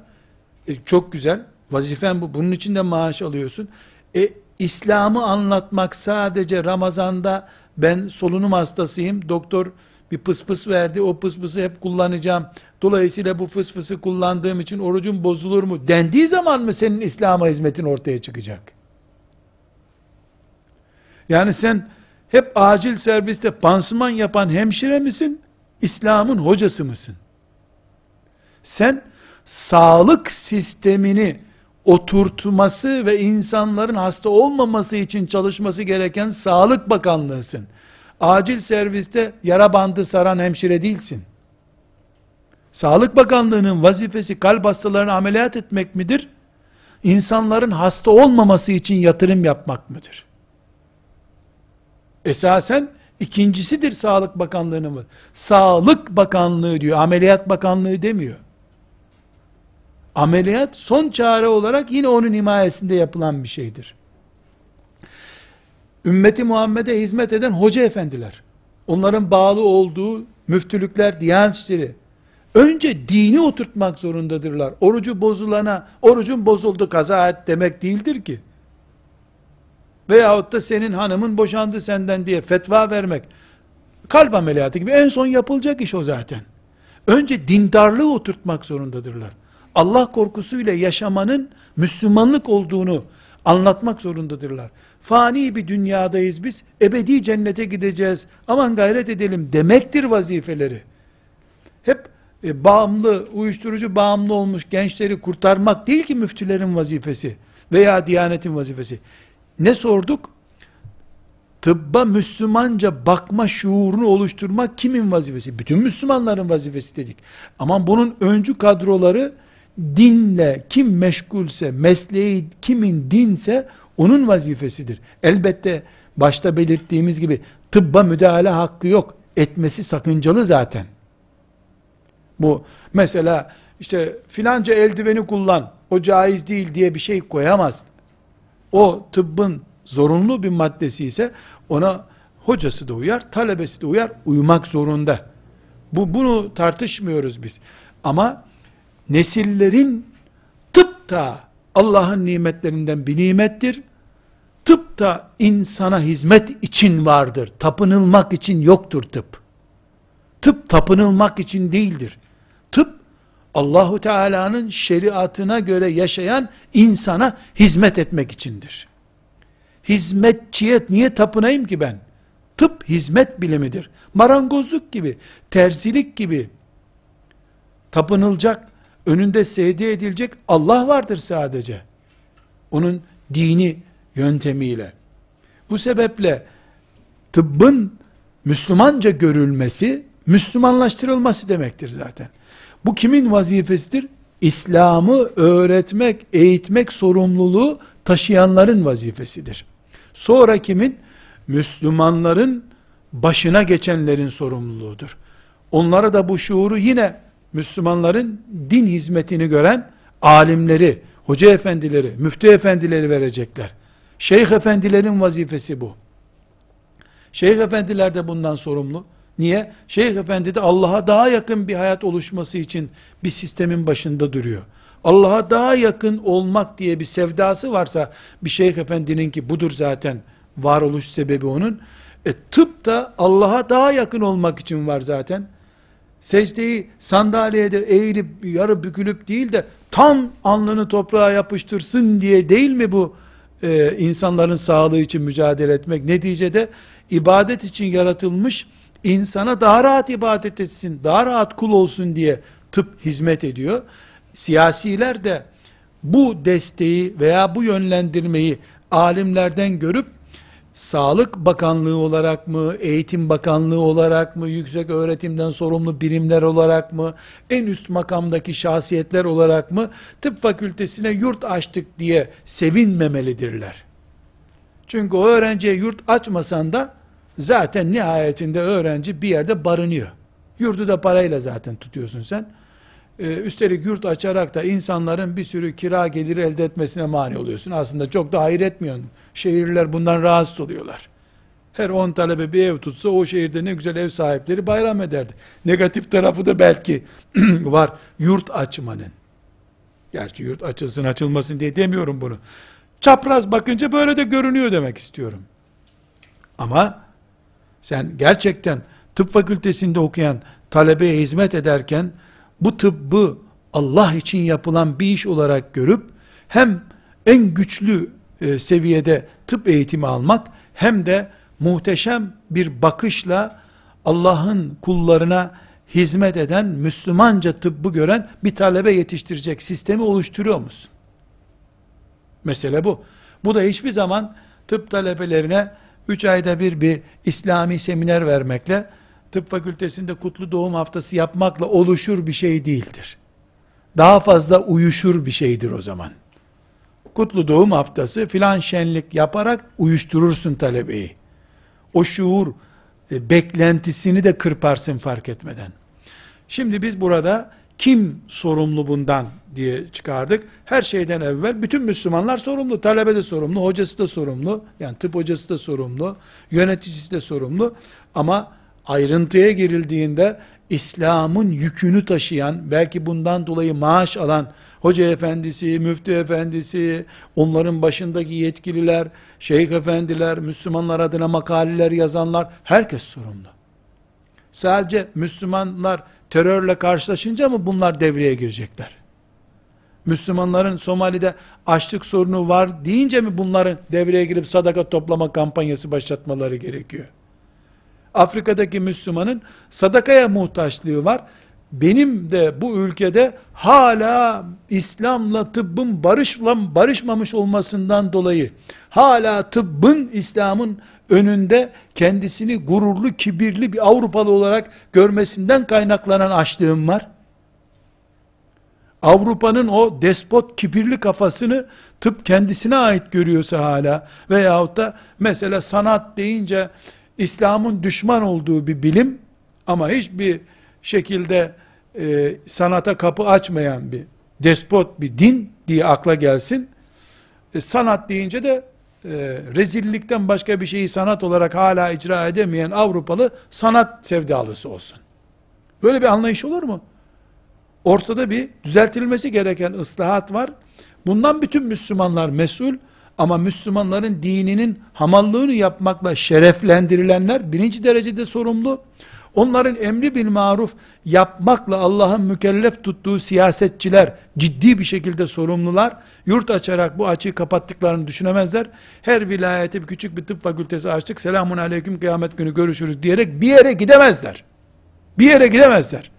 E, çok güzel. Vazifen bu. Bunun için de maaş alıyorsun. E, İslam'ı anlatmak sadece Ramazan'da ben solunum hastasıyım. Doktor bir pıs pıs verdi. O pıs pısı hep kullanacağım. Dolayısıyla bu fıs fısı kullandığım için orucum bozulur mu? Dendiği zaman mı senin İslam'a hizmetin ortaya çıkacak? Yani sen hep acil serviste pansuman yapan hemşire misin? İslam'ın hocası mısın? Sen sağlık sistemini oturtması ve insanların hasta olmaması için çalışması gereken Sağlık Bakanlığısın. Acil serviste yara bandı saran hemşire değilsin. Sağlık Bakanlığı'nın vazifesi kalp hastalarını ameliyat etmek midir? İnsanların hasta olmaması için yatırım yapmak mıdır? Esasen ikincisidir Sağlık Bakanlığı'nın. Sağlık Bakanlığı diyor, Ameliyat Bakanlığı demiyor. Ameliyat son çare olarak yine onun himayesinde yapılan bir şeydir. Ümmeti Muhammed'e hizmet eden hoca efendiler, onların bağlı olduğu müftülükler, diyanet önce dini oturtmak zorundadırlar. Orucu bozulana, orucun bozuldu kaza et demek değildir ki. Veyahut da senin hanımın boşandı senden diye fetva vermek, kalp ameliyatı gibi en son yapılacak iş o zaten. Önce dindarlığı oturtmak zorundadırlar. Allah korkusuyla yaşamanın Müslümanlık olduğunu anlatmak zorundadırlar. Fani bir dünyadayız biz, ebedi cennete gideceğiz, aman gayret edelim demektir vazifeleri. Hep e, bağımlı, uyuşturucu bağımlı olmuş gençleri kurtarmak değil ki müftülerin vazifesi veya diyanetin vazifesi. Ne sorduk? Tıbba Müslümanca bakma şuurunu oluşturmak kimin vazifesi? Bütün Müslümanların vazifesi dedik. Ama bunun öncü kadroları dinle kim meşgulse, mesleği kimin dinse onun vazifesidir. Elbette başta belirttiğimiz gibi tıbba müdahale hakkı yok. Etmesi sakıncalı zaten. Bu mesela işte filanca eldiveni kullan, o caiz değil diye bir şey koyamaz. O tıbbın zorunlu bir maddesi ise ona hocası da uyar, talebesi de uyar, uymak zorunda. Bu bunu tartışmıyoruz biz. Ama nesillerin tıp da Allah'ın nimetlerinden bir nimettir. Tıp da insana hizmet için vardır. Tapınılmak için yoktur tıp. Tıp tapınılmak için değildir. Allahu Teala'nın şeriatına göre yaşayan insana hizmet etmek içindir. Hizmetçiye niye tapınayım ki ben? Tıp hizmet bilimidir. Marangozluk gibi, terzilik gibi tapınılacak, önünde secde edilecek Allah vardır sadece. Onun dini yöntemiyle. Bu sebeple tıbbın Müslümanca görülmesi, Müslümanlaştırılması demektir zaten. Bu kimin vazifesidir? İslam'ı öğretmek, eğitmek sorumluluğu taşıyanların vazifesidir. Sonra kimin? Müslümanların başına geçenlerin sorumluluğudur. Onlara da bu şuuru yine Müslümanların din hizmetini gören alimleri, hoca efendileri, müftü efendileri verecekler. Şeyh efendilerin vazifesi bu. Şeyh efendiler de bundan sorumlu. Niye? Şeyh efendi de Allah'a daha yakın bir hayat oluşması için bir sistemin başında duruyor. Allah'a daha yakın olmak diye bir sevdası varsa bir şeyh efendinin ki budur zaten varoluş sebebi onun. E tıp da Allah'a daha yakın olmak için var zaten. Secdeyi sandalyede eğilip yarı bükülüp değil de tam alnını toprağa yapıştırsın diye değil mi bu e, insanların sağlığı için mücadele etmek? Neticede ibadet için yaratılmış insana daha rahat ibadet etsin, daha rahat kul olsun diye tıp hizmet ediyor. Siyasiler de bu desteği veya bu yönlendirmeyi alimlerden görüp Sağlık Bakanlığı olarak mı, Eğitim Bakanlığı olarak mı, yüksek öğretimden sorumlu birimler olarak mı, en üst makamdaki şahsiyetler olarak mı, tıp fakültesine yurt açtık diye sevinmemelidirler. Çünkü o öğrenciye yurt açmasan da, zaten nihayetinde öğrenci bir yerde barınıyor. Yurdu da parayla zaten tutuyorsun sen. Ee, üstelik yurt açarak da insanların bir sürü kira geliri elde etmesine mani oluyorsun. Aslında çok da hayır etmiyorsun. Şehirler bundan rahatsız oluyorlar. Her 10 talebe bir ev tutsa o şehirde ne güzel ev sahipleri bayram ederdi. Negatif tarafı da belki var yurt açmanın. Gerçi yurt açılsın açılmasın diye demiyorum bunu. Çapraz bakınca böyle de görünüyor demek istiyorum. Ama sen gerçekten tıp fakültesinde okuyan talebeye hizmet ederken bu tıbbı Allah için yapılan bir iş olarak görüp hem en güçlü e, seviyede tıp eğitimi almak hem de muhteşem bir bakışla Allah'ın kullarına hizmet eden, Müslümanca tıbbı gören bir talebe yetiştirecek sistemi oluşturuyor musun? Mesele bu. Bu da hiçbir zaman tıp talebelerine 3 ayda bir bir İslami seminer vermekle tıp fakültesinde kutlu doğum haftası yapmakla oluşur bir şey değildir. Daha fazla uyuşur bir şeydir o zaman. Kutlu doğum haftası filan şenlik yaparak uyuşturursun talebeyi. O şuur e, beklentisini de kırparsın fark etmeden. Şimdi biz burada kim sorumlu bundan diye çıkardık. Her şeyden evvel bütün Müslümanlar sorumlu. Talebe de sorumlu, hocası da sorumlu. Yani tıp hocası da sorumlu, yöneticisi de sorumlu. Ama ayrıntıya girildiğinde İslam'ın yükünü taşıyan, belki bundan dolayı maaş alan hoca efendisi, müftü efendisi, onların başındaki yetkililer, şeyh efendiler, Müslümanlar adına makaleler yazanlar, herkes sorumlu. Sadece Müslümanlar terörle karşılaşınca mı bunlar devreye girecekler? Müslümanların Somali'de açlık sorunu var deyince mi bunların devreye girip sadaka toplama kampanyası başlatmaları gerekiyor? Afrika'daki Müslümanın sadakaya muhtaçlığı var. Benim de bu ülkede hala İslam'la tıbbın barışla, barışmamış olmasından dolayı hala tıbbın İslam'ın önünde kendisini gururlu, kibirli bir Avrupalı olarak görmesinden kaynaklanan açlığım var. Avrupa'nın o despot kibirli kafasını tıp kendisine ait görüyorsa hala veyahut da mesela sanat deyince İslam'ın düşman olduğu bir bilim ama hiçbir şekilde e, sanata kapı açmayan bir despot bir din diye akla gelsin. E, sanat deyince de e, rezillikten başka bir şeyi sanat olarak hala icra edemeyen Avrupalı sanat sevdalısı olsun. Böyle bir anlayış olur mu? Ortada bir düzeltilmesi gereken ıslahat var. Bundan bütün Müslümanlar mesul ama Müslümanların dininin hamallığını yapmakla şereflendirilenler birinci derecede sorumlu. Onların emri bil maruf yapmakla Allah'ın mükellef tuttuğu siyasetçiler ciddi bir şekilde sorumlular. Yurt açarak bu açığı kapattıklarını düşünemezler. Her vilayete bir küçük bir tıp fakültesi açtık. Selamun aleyküm kıyamet günü görüşürüz diyerek bir yere gidemezler. Bir yere gidemezler.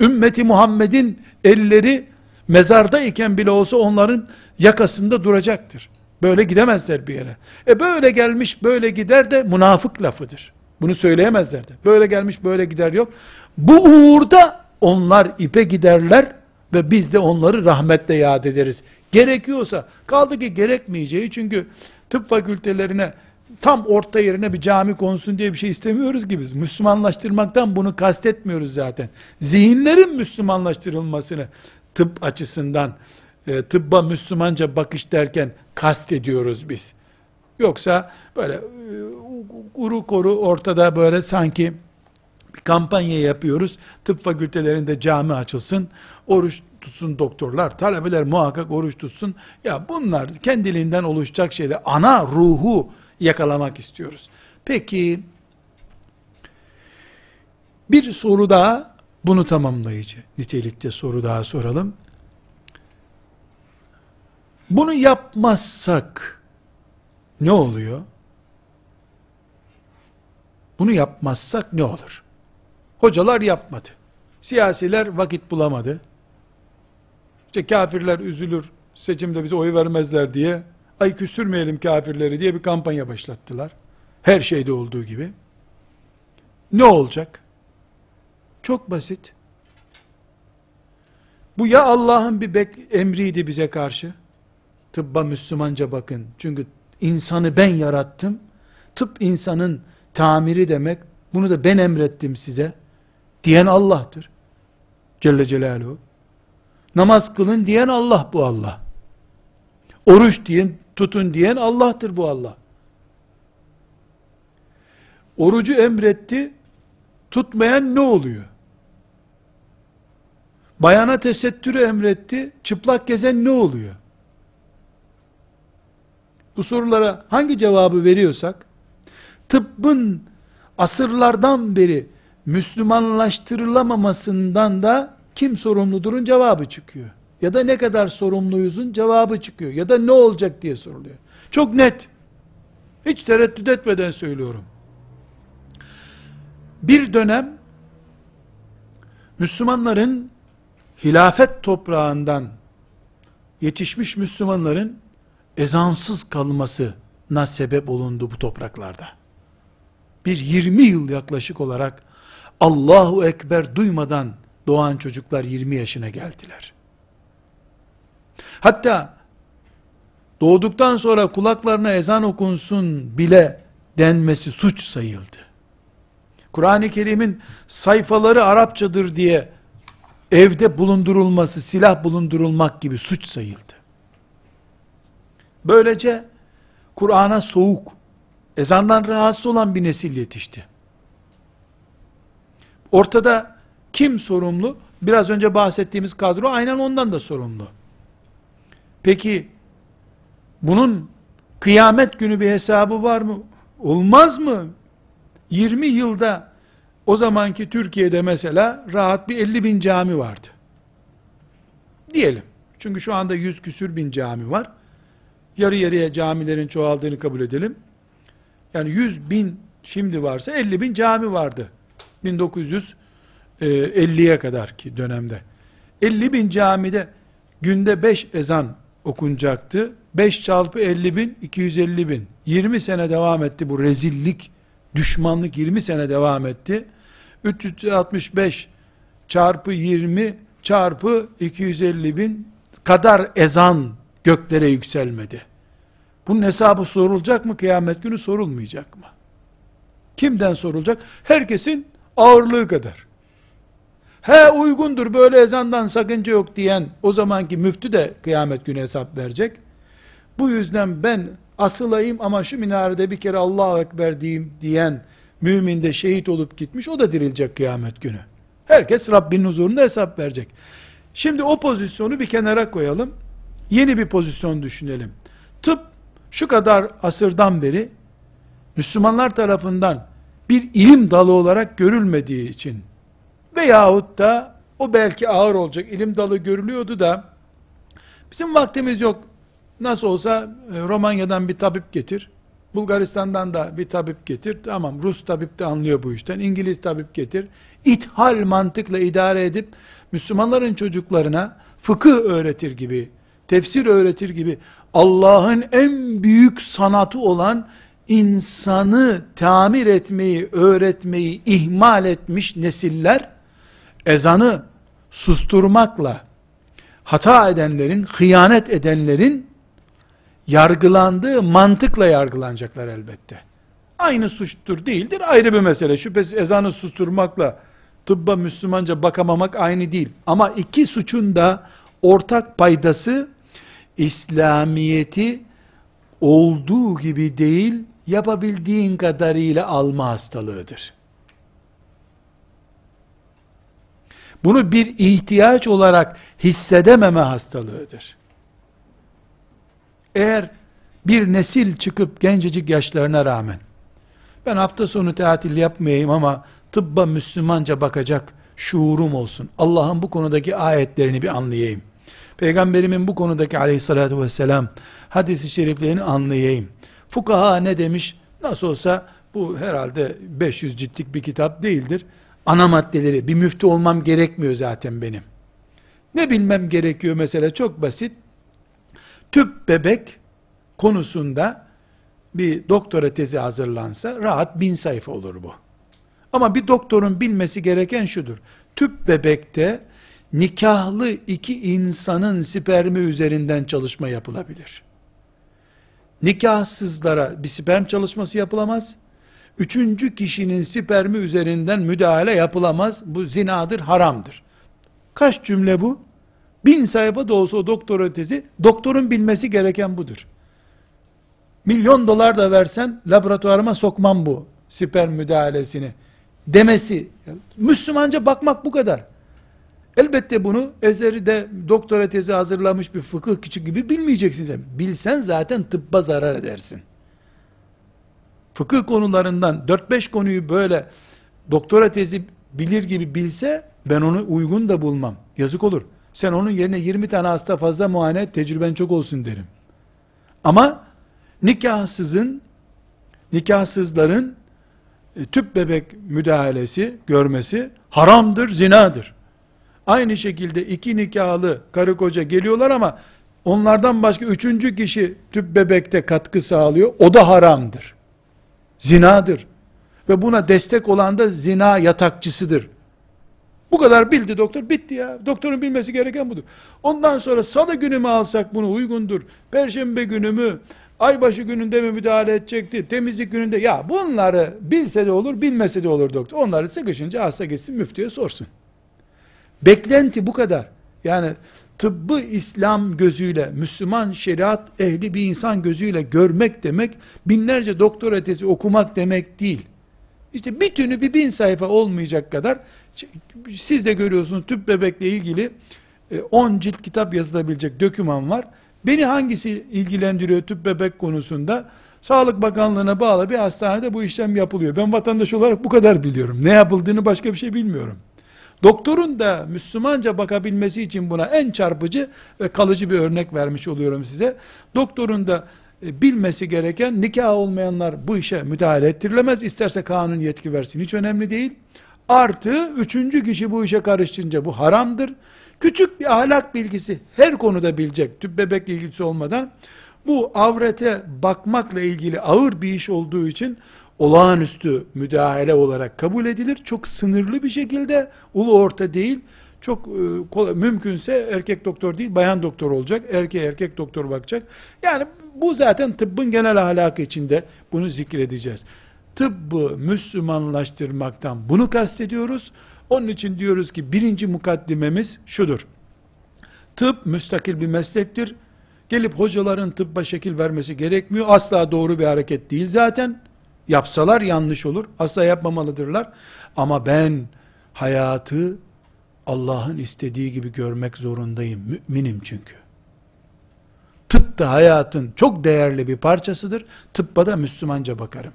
Ümmeti Muhammed'in elleri mezarda iken bile olsa onların yakasında duracaktır. Böyle gidemezler bir yere. E böyle gelmiş böyle gider de münafık lafıdır. Bunu söyleyemezler de. Böyle gelmiş böyle gider yok. Bu uğurda onlar ipe giderler ve biz de onları rahmetle yad ederiz. Gerekiyorsa kaldı ki gerekmeyeceği çünkü tıp fakültelerine tam orta yerine bir cami konsun diye bir şey istemiyoruz ki biz. Müslümanlaştırmaktan bunu kastetmiyoruz zaten. Zihinlerin Müslümanlaştırılmasını tıp açısından e, tıbba Müslümanca bakış derken kastediyoruz biz. Yoksa böyle kuru koru ortada böyle sanki bir kampanya yapıyoruz. Tıp fakültelerinde cami açılsın. Oruç tutsun doktorlar. Talebeler muhakkak oruç tutsun. Ya bunlar kendiliğinden oluşacak şeyler. Ana ruhu yakalamak istiyoruz. Peki bir soru daha bunu tamamlayıcı nitelikte soru daha soralım. Bunu yapmazsak ne oluyor? Bunu yapmazsak ne olur? Hocalar yapmadı. Siyasiler vakit bulamadı. İşte kafirler üzülür, seçimde bize oy vermezler diye, ay küstürmeyelim kafirleri diye bir kampanya başlattılar. Her şeyde olduğu gibi. Ne olacak? Çok basit. Bu ya Allah'ın bir bek emriydi bize karşı. Tıbba Müslümanca bakın. Çünkü insanı ben yarattım. Tıp insanın tamiri demek. Bunu da ben emrettim size. Diyen Allah'tır. Celle Celaluhu. Namaz kılın diyen Allah bu Allah. Oruç diyen, tutun diyen Allah'tır bu Allah. Orucu emretti, tutmayan ne oluyor? Bayana tesettürü emretti, çıplak gezen ne oluyor? Bu sorulara hangi cevabı veriyorsak, tıbbın asırlardan beri Müslümanlaştırılamamasından da kim sorumludurun cevabı çıkıyor. Ya da ne kadar sorumluyuzun cevabı çıkıyor. Ya da ne olacak diye soruluyor. Çok net. Hiç tereddüt etmeden söylüyorum. Bir dönem Müslümanların hilafet toprağından yetişmiş Müslümanların ezansız kalmasına sebep olundu bu topraklarda. Bir 20 yıl yaklaşık olarak Allahu Ekber duymadan doğan çocuklar 20 yaşına geldiler. Hatta doğduktan sonra kulaklarına ezan okunsun bile denmesi suç sayıldı. Kur'an-ı Kerim'in sayfaları Arapçadır diye evde bulundurulması, silah bulundurulmak gibi suç sayıldı. Böylece Kur'an'a soğuk, ezandan rahatsız olan bir nesil yetişti. Ortada kim sorumlu? Biraz önce bahsettiğimiz kadro aynen ondan da sorumlu. Peki bunun kıyamet günü bir hesabı var mı? Olmaz mı? 20 yılda o zamanki Türkiye'de mesela rahat bir 50 bin cami vardı. Diyelim. Çünkü şu anda 100 küsür bin cami var. Yarı yarıya camilerin çoğaldığını kabul edelim. Yani 100 bin şimdi varsa 50 bin cami vardı. 1950'ye kadar ki dönemde. 50 bin camide günde 5 ezan okunacaktı. 5 çarpı 50 bin, 250 bin. 20 sene devam etti bu rezillik, düşmanlık 20 sene devam etti. 365 çarpı 20 çarpı 250 bin kadar ezan göklere yükselmedi. Bunun hesabı sorulacak mı kıyamet günü sorulmayacak mı? Kimden sorulacak? Herkesin ağırlığı kadar. He uygundur böyle ezandan sakınca yok diyen o zamanki müftü de kıyamet günü hesap verecek. Bu yüzden ben asılayım ama şu minarede bir kere Allahu Ekber diyeyim diyen mümin de şehit olup gitmiş o da dirilecek kıyamet günü. Herkes Rabbinin huzurunda hesap verecek. Şimdi o pozisyonu bir kenara koyalım. Yeni bir pozisyon düşünelim. Tıp şu kadar asırdan beri Müslümanlar tarafından bir ilim dalı olarak görülmediği için veyahut da o belki ağır olacak ilim dalı görülüyordu da bizim vaktimiz yok. Nasıl olsa e, Romanya'dan bir tabip getir. Bulgaristan'dan da bir tabip getir. Tamam Rus tabip de anlıyor bu işten. İngiliz tabip getir. İthal mantıkla idare edip Müslümanların çocuklarına fıkıh öğretir gibi, tefsir öğretir gibi Allah'ın en büyük sanatı olan insanı tamir etmeyi, öğretmeyi ihmal etmiş nesiller ezanı susturmakla hata edenlerin, hıyanet edenlerin yargılandığı mantıkla yargılanacaklar elbette. Aynı suçtur değildir ayrı bir mesele. Şüphesiz ezanı susturmakla tıbba Müslümanca bakamamak aynı değil. Ama iki suçun da ortak paydası İslamiyeti olduğu gibi değil, yapabildiğin kadarıyla alma hastalığıdır. Bunu bir ihtiyaç olarak hissedememe hastalığıdır. Eğer bir nesil çıkıp gencecik yaşlarına rağmen ben hafta sonu tatil yapmayayım ama tıbba Müslümanca bakacak şuurum olsun. Allah'ın bu konudaki ayetlerini bir anlayayım. Peygamberimin bu konudaki aleyhissalatü vesselam hadisi şeriflerini anlayayım. Fukaha ne demiş? Nasıl olsa bu herhalde 500 ciltlik bir kitap değildir. Ana maddeleri, bir müftü olmam gerekmiyor zaten benim. Ne bilmem gerekiyor mesela çok basit. Tüp bebek konusunda bir doktora tezi hazırlansa rahat bin sayfa olur bu. Ama bir doktorun bilmesi gereken şudur. Tüp bebekte nikahlı iki insanın spermi üzerinden çalışma yapılabilir. Nikahsızlara bir sperm çalışması yapılamaz. Üçüncü kişinin spermi üzerinden müdahale yapılamaz. Bu zinadır, haramdır. Kaç cümle bu? Bin sayfa da olsa o doktor tezi, doktorun bilmesi gereken budur. Milyon dolar da versen laboratuvarıma sokmam bu sperm müdahalesini demesi. Müslümanca bakmak bu kadar. Elbette bunu Ezeri'de doktora tezi hazırlamış bir fıkıh küçük gibi bilmeyeceksin sen. Bilsen zaten tıbba zarar edersin. Fıkıh konularından 4-5 konuyu böyle doktora tezi bilir gibi bilse ben onu uygun da bulmam. Yazık olur. Sen onun yerine 20 tane hasta fazla muayene tecrüben çok olsun derim. Ama nikahsızın, nikahsızların e, tüp bebek müdahalesi, görmesi haramdır, zinadır. Aynı şekilde iki nikahlı karı koca geliyorlar ama onlardan başka üçüncü kişi tüp bebekte katkı sağlıyor. O da haramdır. Zinadır. Ve buna destek olan da zina yatakçısıdır. Bu kadar bildi doktor, bitti ya. Doktorun bilmesi gereken budur. Ondan sonra salı günü mü alsak bunu uygundur. Perşembe günü mü, aybaşı gününde mi müdahale edecekti, temizlik gününde, ya bunları bilse de olur, bilmese de olur doktor. Onları sıkışınca hasta gitsin müftüye sorsun. Beklenti bu kadar. Yani tıbbı İslam gözüyle, Müslüman şeriat ehli bir insan gözüyle görmek demek, binlerce doktor tezi okumak demek değil. İşte bir tünü bir bin sayfa olmayacak kadar, siz de görüyorsunuz tüp bebekle ilgili 10 e, cilt kitap yazılabilecek döküman var. Beni hangisi ilgilendiriyor tüp bebek konusunda? Sağlık Bakanlığı'na bağlı bir hastanede bu işlem yapılıyor. Ben vatandaş olarak bu kadar biliyorum. Ne yapıldığını başka bir şey bilmiyorum. Doktorun da Müslümanca bakabilmesi için buna en çarpıcı ve kalıcı bir örnek vermiş oluyorum size. Doktorun da e, bilmesi gereken nikah olmayanlar bu işe müdahale ettirilemez. İsterse kanun yetki versin hiç önemli değil. Artı üçüncü kişi bu işe karışınca bu haramdır. Küçük bir ahlak bilgisi her konuda bilecek tüp bebek ilgisi olmadan bu avrete bakmakla ilgili ağır bir iş olduğu için olağanüstü müdahale olarak kabul edilir. Çok sınırlı bir şekilde ulu orta değil. Çok e, kolay, mümkünse erkek doktor değil bayan doktor olacak. Erkeğe erkek doktor bakacak. Yani bu zaten tıbbın genel ahlakı içinde bunu zikredeceğiz. Tıbbı Müslümanlaştırmaktan bunu kastediyoruz. Onun için diyoruz ki birinci mukaddimemiz şudur. Tıp müstakil bir meslektir. Gelip hocaların tıbba şekil vermesi gerekmiyor. Asla doğru bir hareket değil zaten. Yapsalar yanlış olur. Asla yapmamalıdırlar. Ama ben hayatı Allah'ın istediği gibi görmek zorundayım. Müminim çünkü. Tıp da hayatın çok değerli bir parçasıdır. Tıbba da Müslümanca bakarım.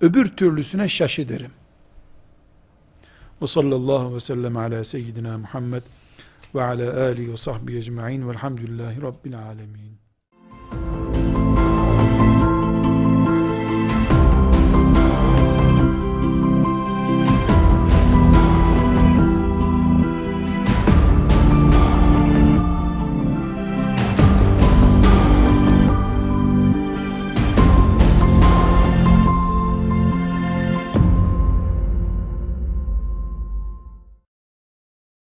Öbür türlüsüne şaşı derim. Ve sallallahu ve sellem ala seyyidina Muhammed ve ala alihi ve sahbihi ecma'in velhamdülillahi rabbil alemin.